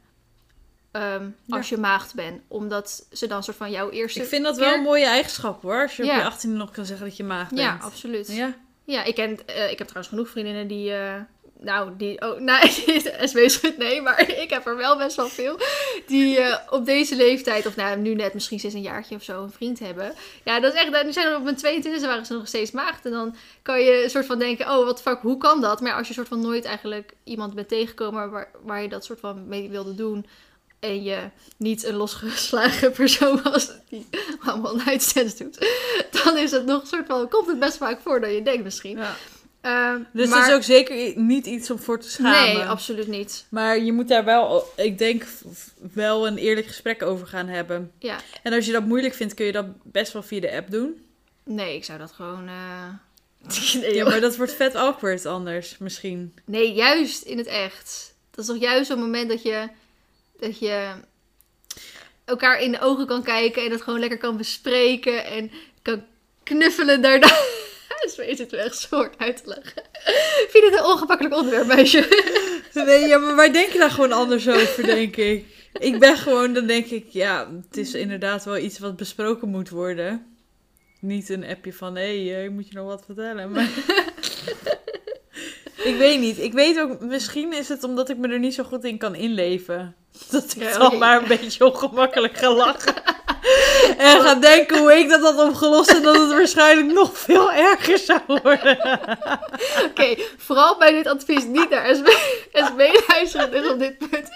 Ehm, als je maagd bent. Omdat ze dan soort van jouw eerste... Ik vind dat wel een mooie eigenschap hoor. Als je op je 18 nog kan zeggen dat je maag bent. Ja, absoluut. Ja, Ja. ik, ken, eh, ik heb trouwens genoeg vriendinnen die... eh, nou, die... Oh, *laughs* nou, SW schudt nee, maar *laughs* ik heb er wel best wel veel. Die eh, op deze leeftijd, of nou, nu net misschien sinds een jaartje of zo, een vriend hebben. Ja, dat is echt... Die zijn op mijn 22 e waren ze nog steeds maagd. En dan kan je een soort van denken, oh, wat fuck, hoe kan dat? Maar als je soort van nooit eigenlijk iemand bent tegengekomen waar, waar je dat soort van mee wilde doen... En je niet een losgeslagen *laughs* persoon was die allemaal nightstands doet. Dan is het nog een soort van, komt het best vaak voor dan je denkt misschien. Ja. Ehm, Dus maar, dat is ook zeker niet iets om voor te schamen. Nee, absoluut niet. Maar je moet daar wel, ik denk, wel een eerlijk gesprek over gaan hebben. Ja. En als je dat moeilijk vindt, kun je dat best wel via de app doen. Nee, ik zou dat gewoon... eh, *laughs* nee, Ja, *laughs* maar dat wordt vet awkward anders, misschien. nee, juist in het echt. Dat is toch juist zo'n moment dat je, dat je elkaar in de ogen kan kijken en dat gewoon lekker kan bespreken en kan knuffelen daarna. *laughs* Zo is het wel echt zo uit te leggen. Vind je dit een ongemakkelijk onderwerp, meisje? *laughs* Nee, ja, maar wij denken daar gewoon anders over, denk ik. Ik ben gewoon, dan denk ik, ja, het is inderdaad wel iets wat besproken moet worden. Niet een appje van, hé, hey, eh, moet je nog wat vertellen? Maar... *laughs* ik weet niet. Ik weet ook, misschien is het omdat ik me er niet zo goed in kan inleven. *laughs* Dat ik Ja, dan maar een beetje ongemakkelijk ga lachen. *laughs* *laughs* en ga denken hoe ik dat had opgelost en dat het waarschijnlijk nog veel erger zou worden. *laughs* Oké, vooral bij dit advies niet naar SB, SB luisteren dus op dit punt.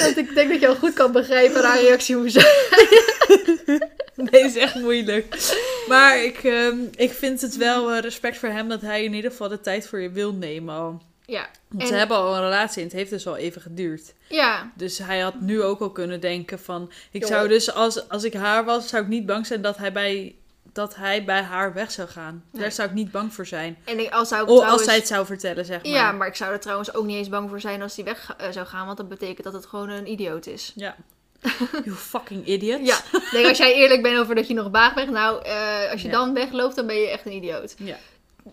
Want ik denk dat je al goed kan begrijpen haar reactie hoe ze... *laughs* Nee, is echt moeilijk. Maar ik, ehm, ik vind het wel eh, respect voor hem dat hij in ieder geval de tijd voor je wil nemen al. Ja, Want En- ze hebben al een relatie en het heeft dus al even geduurd. ja, Dus hij had nu ook al kunnen denken van... Ik zou dus, als, als ik haar was, zou ik niet bang zijn dat hij bij, dat hij bij haar weg zou gaan. Nee. Daar zou ik niet bang voor zijn. en ik, als zou ik trouwens... als zij het zou vertellen, zeg maar. Ja, maar ik zou er trouwens ook niet eens bang voor zijn als hij weg eh, zou gaan. Want dat betekent dat het gewoon een idioot is. Ja. *laughs* You fucking idiot. Ja, denk als jij eerlijk bent over dat je nog baag bent. Nou, eh, als je Ja. dan wegloopt, dan ben je echt een idioot. Ja.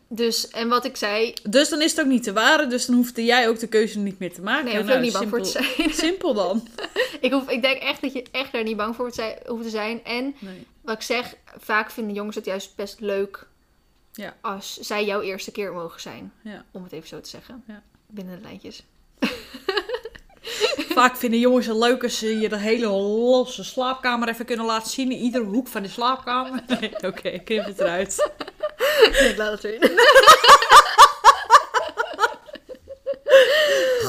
Dus, en wat ik zei... Dus dan is het ook niet te waren. Dus dan hoefde jij ook de keuze niet meer te maken. Nee, hoef Nou, ook niet bang voor te zijn. *laughs* Simpel dan. ik, hoef, ik denk echt dat je echt daar niet bang voor hoeft te zijn. En Nee. wat ik zeg, vaak vinden jongens het juist best leuk Ja. als zij jouw eerste keer mogen zijn. Ja. Om het even zo te zeggen. Ja. Binnen de lijntjes. *laughs* Vaak vinden jongens het leuk als ze je de hele losse slaapkamer even kunnen laten zien. In iedere hoek van de slaapkamer. *laughs* Nee, oké, knip het eruit. Nee, laat het erin.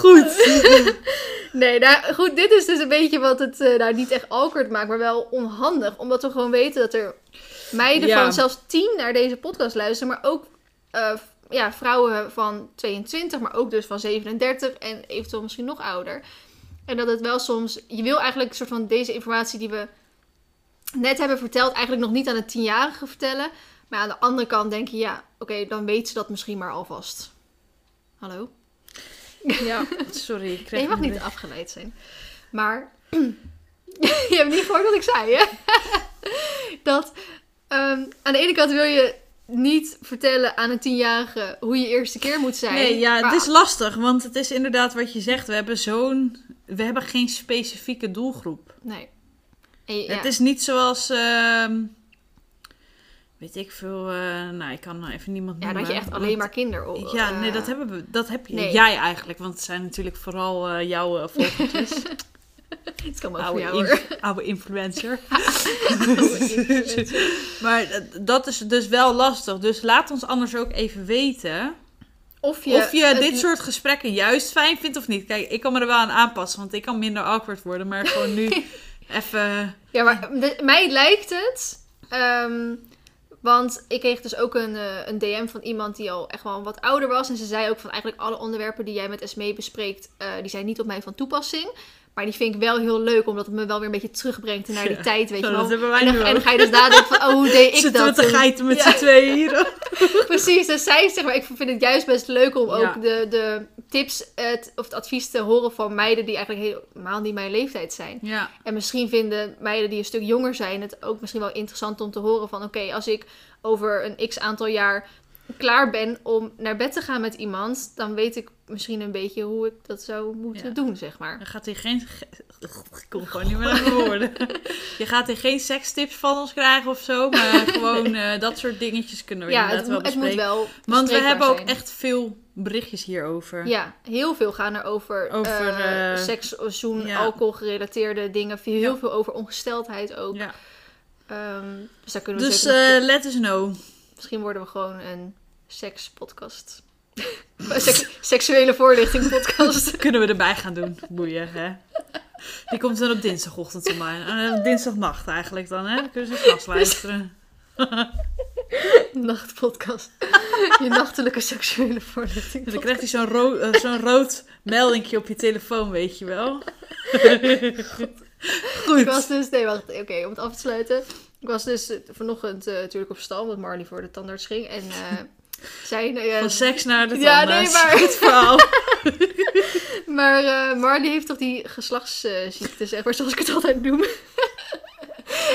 Goed. Nee, nou goed, dit is dus een beetje wat het eh, nou niet echt awkward maakt, maar wel onhandig. Omdat we gewoon weten dat er meiden Ja. van zelfs 10 naar deze podcast luisteren, maar ook eh, ja, vrouwen van 22, maar ook dus van 37 en eventueel misschien nog ouder. En dat het wel soms, je wil eigenlijk een soort van deze informatie die we net hebben verteld, eigenlijk nog niet aan de tienjarige vertellen. Maar aan de andere kant denk je, ja, oké, dan weet ze dat misschien maar alvast. Hallo? Ja, sorry. Ik *laughs* Nee, kreeg je mag niet afgeleid zijn. Maar *clears throat* je hebt niet gehoord wat ik zei, hè? *laughs* dat ehm, aan de ene kant wil je niet vertellen aan een tienjarige hoe je eerste keer moet zijn. Nee, ja, maar- het is lastig, want het is inderdaad wat je zegt. We hebben zo'n... We hebben geen specifieke doelgroep. Nee. En je- ja. Het is niet zoals... ehm, weet ik veel... eh, nou, ik kan nou even niemand ja, noemen. dat je echt alleen maar kinderen... Ja, nee, eh, dat, hebben we, dat heb nee. Jij eigenlijk, want het zijn natuurlijk vooral eh, jouw volgertjes. *laughs* Het kan wel voor jou, hoor. oude influencer. *laughs* Maar dat is dus wel lastig. Dus laat ons anders ook even weten Of je, of je het- dit soort gesprekken juist fijn vindt of niet. Kijk, ik kan me er wel aan aanpassen, want ik kan minder awkward worden. Maar gewoon nu *laughs* even... Ja, maar mij lijkt het. ehm, want ik kreeg dus ook een, eh, een DM van iemand die al echt wel wat ouder was. En ze zei ook van eigenlijk alle onderwerpen die jij met Esmee bespreekt, eh, die zijn niet op mij van toepassing. Maar die vind ik wel heel leuk, omdat het me wel weer een beetje terugbrengt naar die Ja, tijd, weet je wel. en, en dan ga je dus nadenken van, oh, hoe deed *laughs* ik Zitten dat we te geiten met Ja. z'n tweeën hier. *laughs* Precies, dus zij zeg maar, ik vind het juist best leuk om Ja. ook de, de tips het, of het advies te horen van meiden die eigenlijk helemaal niet mijn leeftijd zijn. En misschien vinden meiden die een stuk jonger zijn het ook misschien wel interessant om te horen van oké, als ik over een x aantal jaar klaar ben om naar bed te gaan met iemand, dan weet ik misschien een beetje hoe ik dat zou moeten Ja. doen, zeg maar. dan gaat hij geen... *laughs* Ik kom gewoon niet meer aan woorden. *laughs* Je gaat hier geen sekstips van ons krijgen of zo. Maar gewoon eh, dat soort dingetjes kunnen we Ja, inderdaad het, wel het moet bespreken. wel Want we hebben ook zijn. echt veel berichtjes hierover. Ja, heel veel gaan er over, Over, eh, eh, seks, zoen, ja. alcohol gerelateerde dingen. Heel Ja. veel over ongesteldheid ook. Ja. Ehm, dus daar kunnen we Dus zeker let us know. Misschien worden we gewoon een sekspodcast. *laughs* Seks, seksuele voorlichting podcast. *laughs* Kunnen we erbij gaan doen. Boeien, hè? Die komt dan op dinsdagochtend online. Uh, dinsdagnacht eigenlijk dan, hè? Kunnen ze s'nachts luisteren. *laughs* Nachtpodcast. Je nachtelijke seksuele voorlichting. Dan krijgt hij zo'n ro- eh, zo'n rood meldingje op je telefoon, weet je wel. Ik was Goed. dus, nee, wacht, oké, om het af te sluiten. Ik was dus eh, vanochtend eh, natuurlijk op stal, omdat Marley voor de tandarts ging. En *laughs* zij, ja, Van seks naar de Ja, tandarts. nee, maar- Goed verhaal. *laughs* maar Marley heeft toch die geslachtsziekte, zeg maar, zoals ik het altijd noem. *laughs*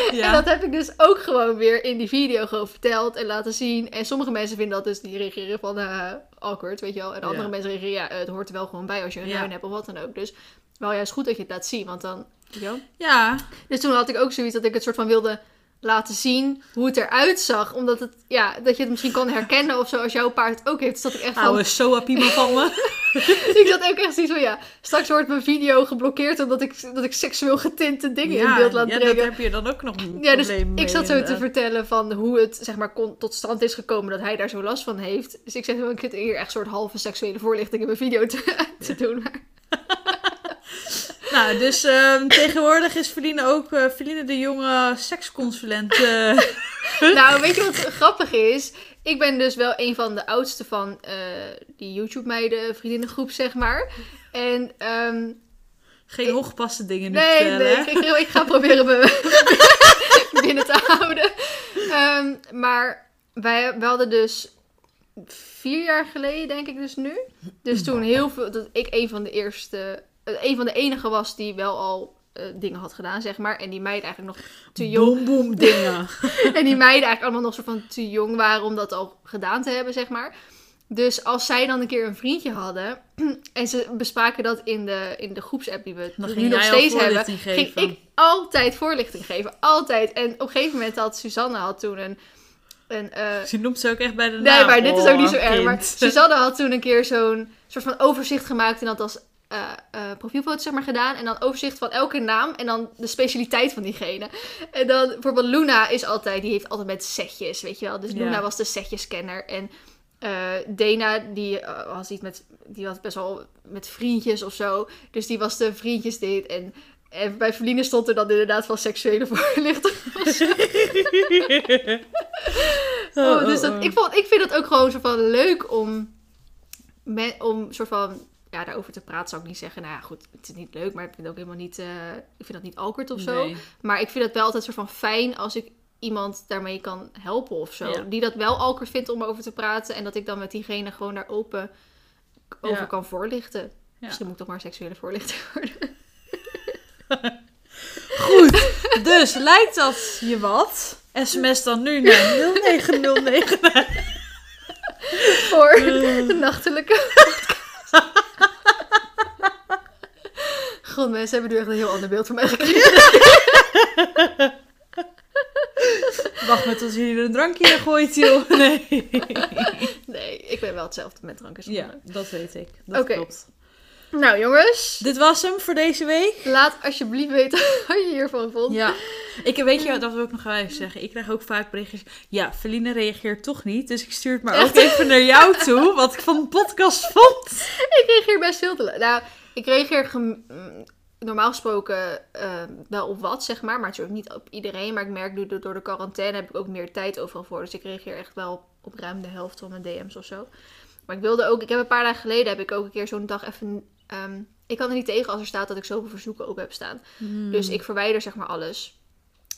En Ja. dat heb ik dus ook gewoon weer in die video gewoon verteld en laten zien. En sommige mensen vinden dat dus, die reageren van awkward, weet je wel. En andere Ja. mensen reageren, ja, het hoort er wel gewoon bij als je een Ja. hebt of wat dan ook. Dus wel juist goed dat je het laat zien, want dan, weet je wel. ja, Dus toen had ik ook zoiets dat ik het soort van wilde laten zien hoe het eruit zag. Omdat het, ja, dat je het misschien kan herkennen of zo als jouw paard het ook heeft. Dus dat ik echt van, soa piemel van me. *laughs* ik zat ook echt zoiets van, ja, straks wordt mijn video geblokkeerd omdat ik, dat ik seksueel getinte dingen in Ja, beeld laat ja, brengen. dat heb je dan ook nog een Ja, dus mee, ik zat zo te vertellen van hoe het zeg maar kon, tot stand is gekomen dat hij daar zo last van heeft. Dus ik zeg, wel, ik zit hier echt een soort halve seksuele voorlichting in mijn video te, *laughs* te doen. Maar Nou, dus ehm, tegenwoordig is Feline ook Feline de jonge seksconsulent. eh. *laughs* nou, weet je wat grappig is? Ik ben dus wel een van de oudste van eh, die YouTube-meiden vriendinnengroep, zeg maar. En ehm, geen ongepaste dingen nu nee, nee, ik, ik, ik ga proberen me *laughs* binnen te houden. Ehm, maar wij, we hadden dus vier jaar geleden, denk ik dus nu. Dus toen heel veel, dat ik een van de eerste, een van de enige was die wel al eh, dingen had gedaan, zeg maar. En die meiden eigenlijk nog te jong. Boom, boom, *laughs* dingen. En die meiden eigenlijk allemaal nog soort van te jong waren om dat al gedaan te hebben, zeg maar. Dus als zij dan een keer een vriendje hadden *clears throat* en ze bespraken dat in de, in de groepsapp die we nu nog steeds hebben, voorlichting ging geven. ik altijd voorlichting geven. Altijd. En op een gegeven moment had Suzanne had toen een... een eh, Ze noemt ze ook echt bij de nee, naam. maar dit is ook niet zo Oh, erg. Maar kind. Suzanne had toen een keer zo'n soort van overzicht gemaakt en dat als eh eh, profielfoto zeg maar gedaan. En dan overzicht van elke naam en dan de specialiteit van diegene. En dan bijvoorbeeld Luna is altijd, die heeft altijd met setjes, weet je wel. Dus Ja. Luna was de setjescanner. En eh Dana, die was iets met, die was best wel met vriendjes of zo. Dus die was de vriendjes dit. En En bij Feline stond er dan inderdaad van seksuele *laughs* voorlichting. *laughs* Oh, dus dat, ik, vond, ik vind het ook gewoon zo van leuk om, me, om soort van, ja, daarover te praten zou ik niet zeggen. Nou ja, goed, het is niet leuk, maar ik vind het ook helemaal niet, eh, ik vind dat niet awkward of zo. Nee. Maar ik vind het wel altijd soort van fijn als ik iemand daarmee kan helpen of zo. Ja. Die dat wel awkward vindt om erover te praten. En dat ik dan met diegene gewoon daar open over Ja. kan voorlichten. Ja. Misschien moet ik toch maar seksuele voorlichting worden. *laughs* Goed, dus lijkt dat je wat? SMS dan nu naar 0909. *laughs* Voor de nachtelijke God, mensen hebben nu echt een heel ander beeld van mij gekregen. *laughs* Wacht met als jullie er een drankje in gooit, joh. *laughs* Nee. Nee, ik ben wel hetzelfde met drank en zonder. Ja, dat weet ik. Dat Oké. klopt. Nou jongens, Dit was hem voor deze week. laat alsjeblieft weten *laughs* wat je hiervan vond. Ja. Ik weet je, dat wil ik nog wel even zeggen. Ik krijg ook vaak berichtjes. Ja, Feline reageert toch niet. Dus ik stuur het maar ook even naar jou toe. Wat ik van de podcast vond. Ik reageer best veel te Nou, ik reageer mm, normaal gesproken eh, wel op wat, zeg maar. Maar natuurlijk niet op iedereen. Maar ik merk nu door de quarantaine heb ik ook meer tijd overal voor. Dus ik reageer echt wel op ruim de helft van mijn DM's of zo. Maar ik wilde ook... Ik heb een paar dagen geleden heb ik ook een keer zo'n dag even... ehm, ik kan er niet tegen als er staat dat ik zoveel verzoeken open heb staan. Dus ik verwijder zeg maar alles.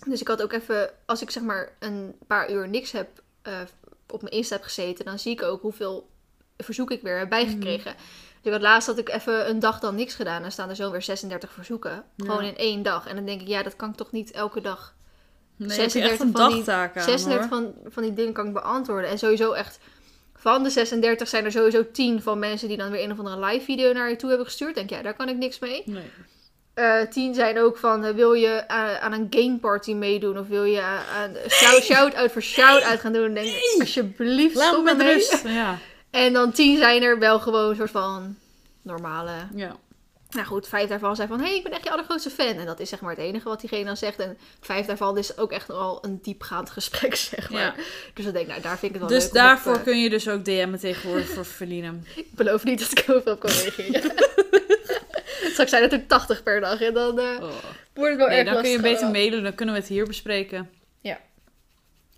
Dus ik had ook even, als ik zeg maar een paar uur niks heb eh, op mijn Insta heb gezeten, dan zie ik ook hoeveel verzoeken ik weer heb bijgekregen. Dus ik had laatst had ik even een dag dan niks gedaan. Dan staan er zo weer 36 verzoeken. Gewoon Ja. in één dag. En dan denk ik, ja, dat kan ik toch niet elke dag. Nee, heb je echt 36 een van die- dagtaak aan, 36 hoor. van, van die dingen kan ik beantwoorden. En sowieso echt, van de 36 zijn er sowieso 10 van mensen die dan weer een of andere live video naar je toe hebben gestuurd. Denk ja, daar kan ik niks mee. Nee. Eh, tien zijn ook van, eh, wil je aan, aan een gameparty meedoen? Of wil je aan, aan shout, shout-out voor shout-out gaan doen? Denk alsjeblieft, Laat me stop met rust. Ja. En dan tien zijn er wel gewoon een soort van normale... ja. Nou goed, vijf daarvan zijn van, hé, hey, ik ben echt je allergrootste fan. En dat is zeg maar het enige wat diegene dan zegt. En vijf daarvan is ook echt al een diepgaand *laughs* gesprek, zeg maar. Ja. Dus dan denk ik, nou, daar vind ik het wel Dus leuk om daarvoor op, eh, kun je dus ook DM'en tegenwoordig voor Feline. *laughs* Ik beloof niet dat ik overal op kan reageren. *laughs* Straks zijn het er 80 per dag en dan eh, Oh. wordt het wel Nee, erg dan kun je lastig beter mailen, dan kunnen we het hier bespreken.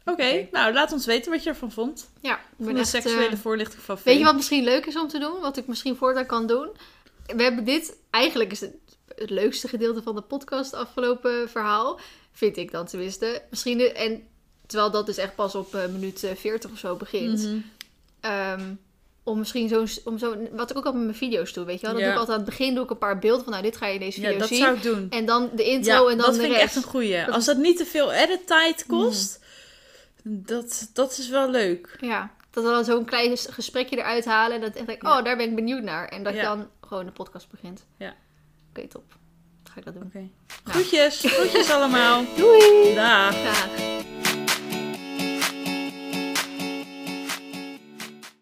Ja. Oké, nou laat ons weten wat je ervan vond. Ja, Van de echt, seksuele eh, voorlichting van Weet je wat misschien leuk is om te doen? Wat ik misschien voortaan kan doen? We hebben dit... Eigenlijk is het het leukste gedeelte van de podcast afgelopen verhaal. Vind ik dan tenminste. Misschien... de- en terwijl dat dus echt pas op eh, minuut eh, 40 of zo begint. Mhm. Ehm, om misschien zo'n... Om zo, wat ik ook al met mijn video's doe, weet je wel? Dat Ja. doe ik altijd aan het begin doe ik een paar beelden van... Nou, dit ga je in deze Ja, video dat zien. zou ik doen. En dan de intro Ja, en dan dat de vind ik rest. echt een goeie. Dat Als dat niet te veel edit tijd kost, dat, dat is wel leuk. Ja, dat we dan zo'n klein ges- gesprekje eruit halen. En dat echt denk, Ja. oh, daar ben ik benieuwd naar. En dat je dan gewoon de podcast begint. Ja. Oké, top. Dan ga ik dat doen. Oké. Groetjes, groetjes *laughs* allemaal. Doei! Dag. Graag.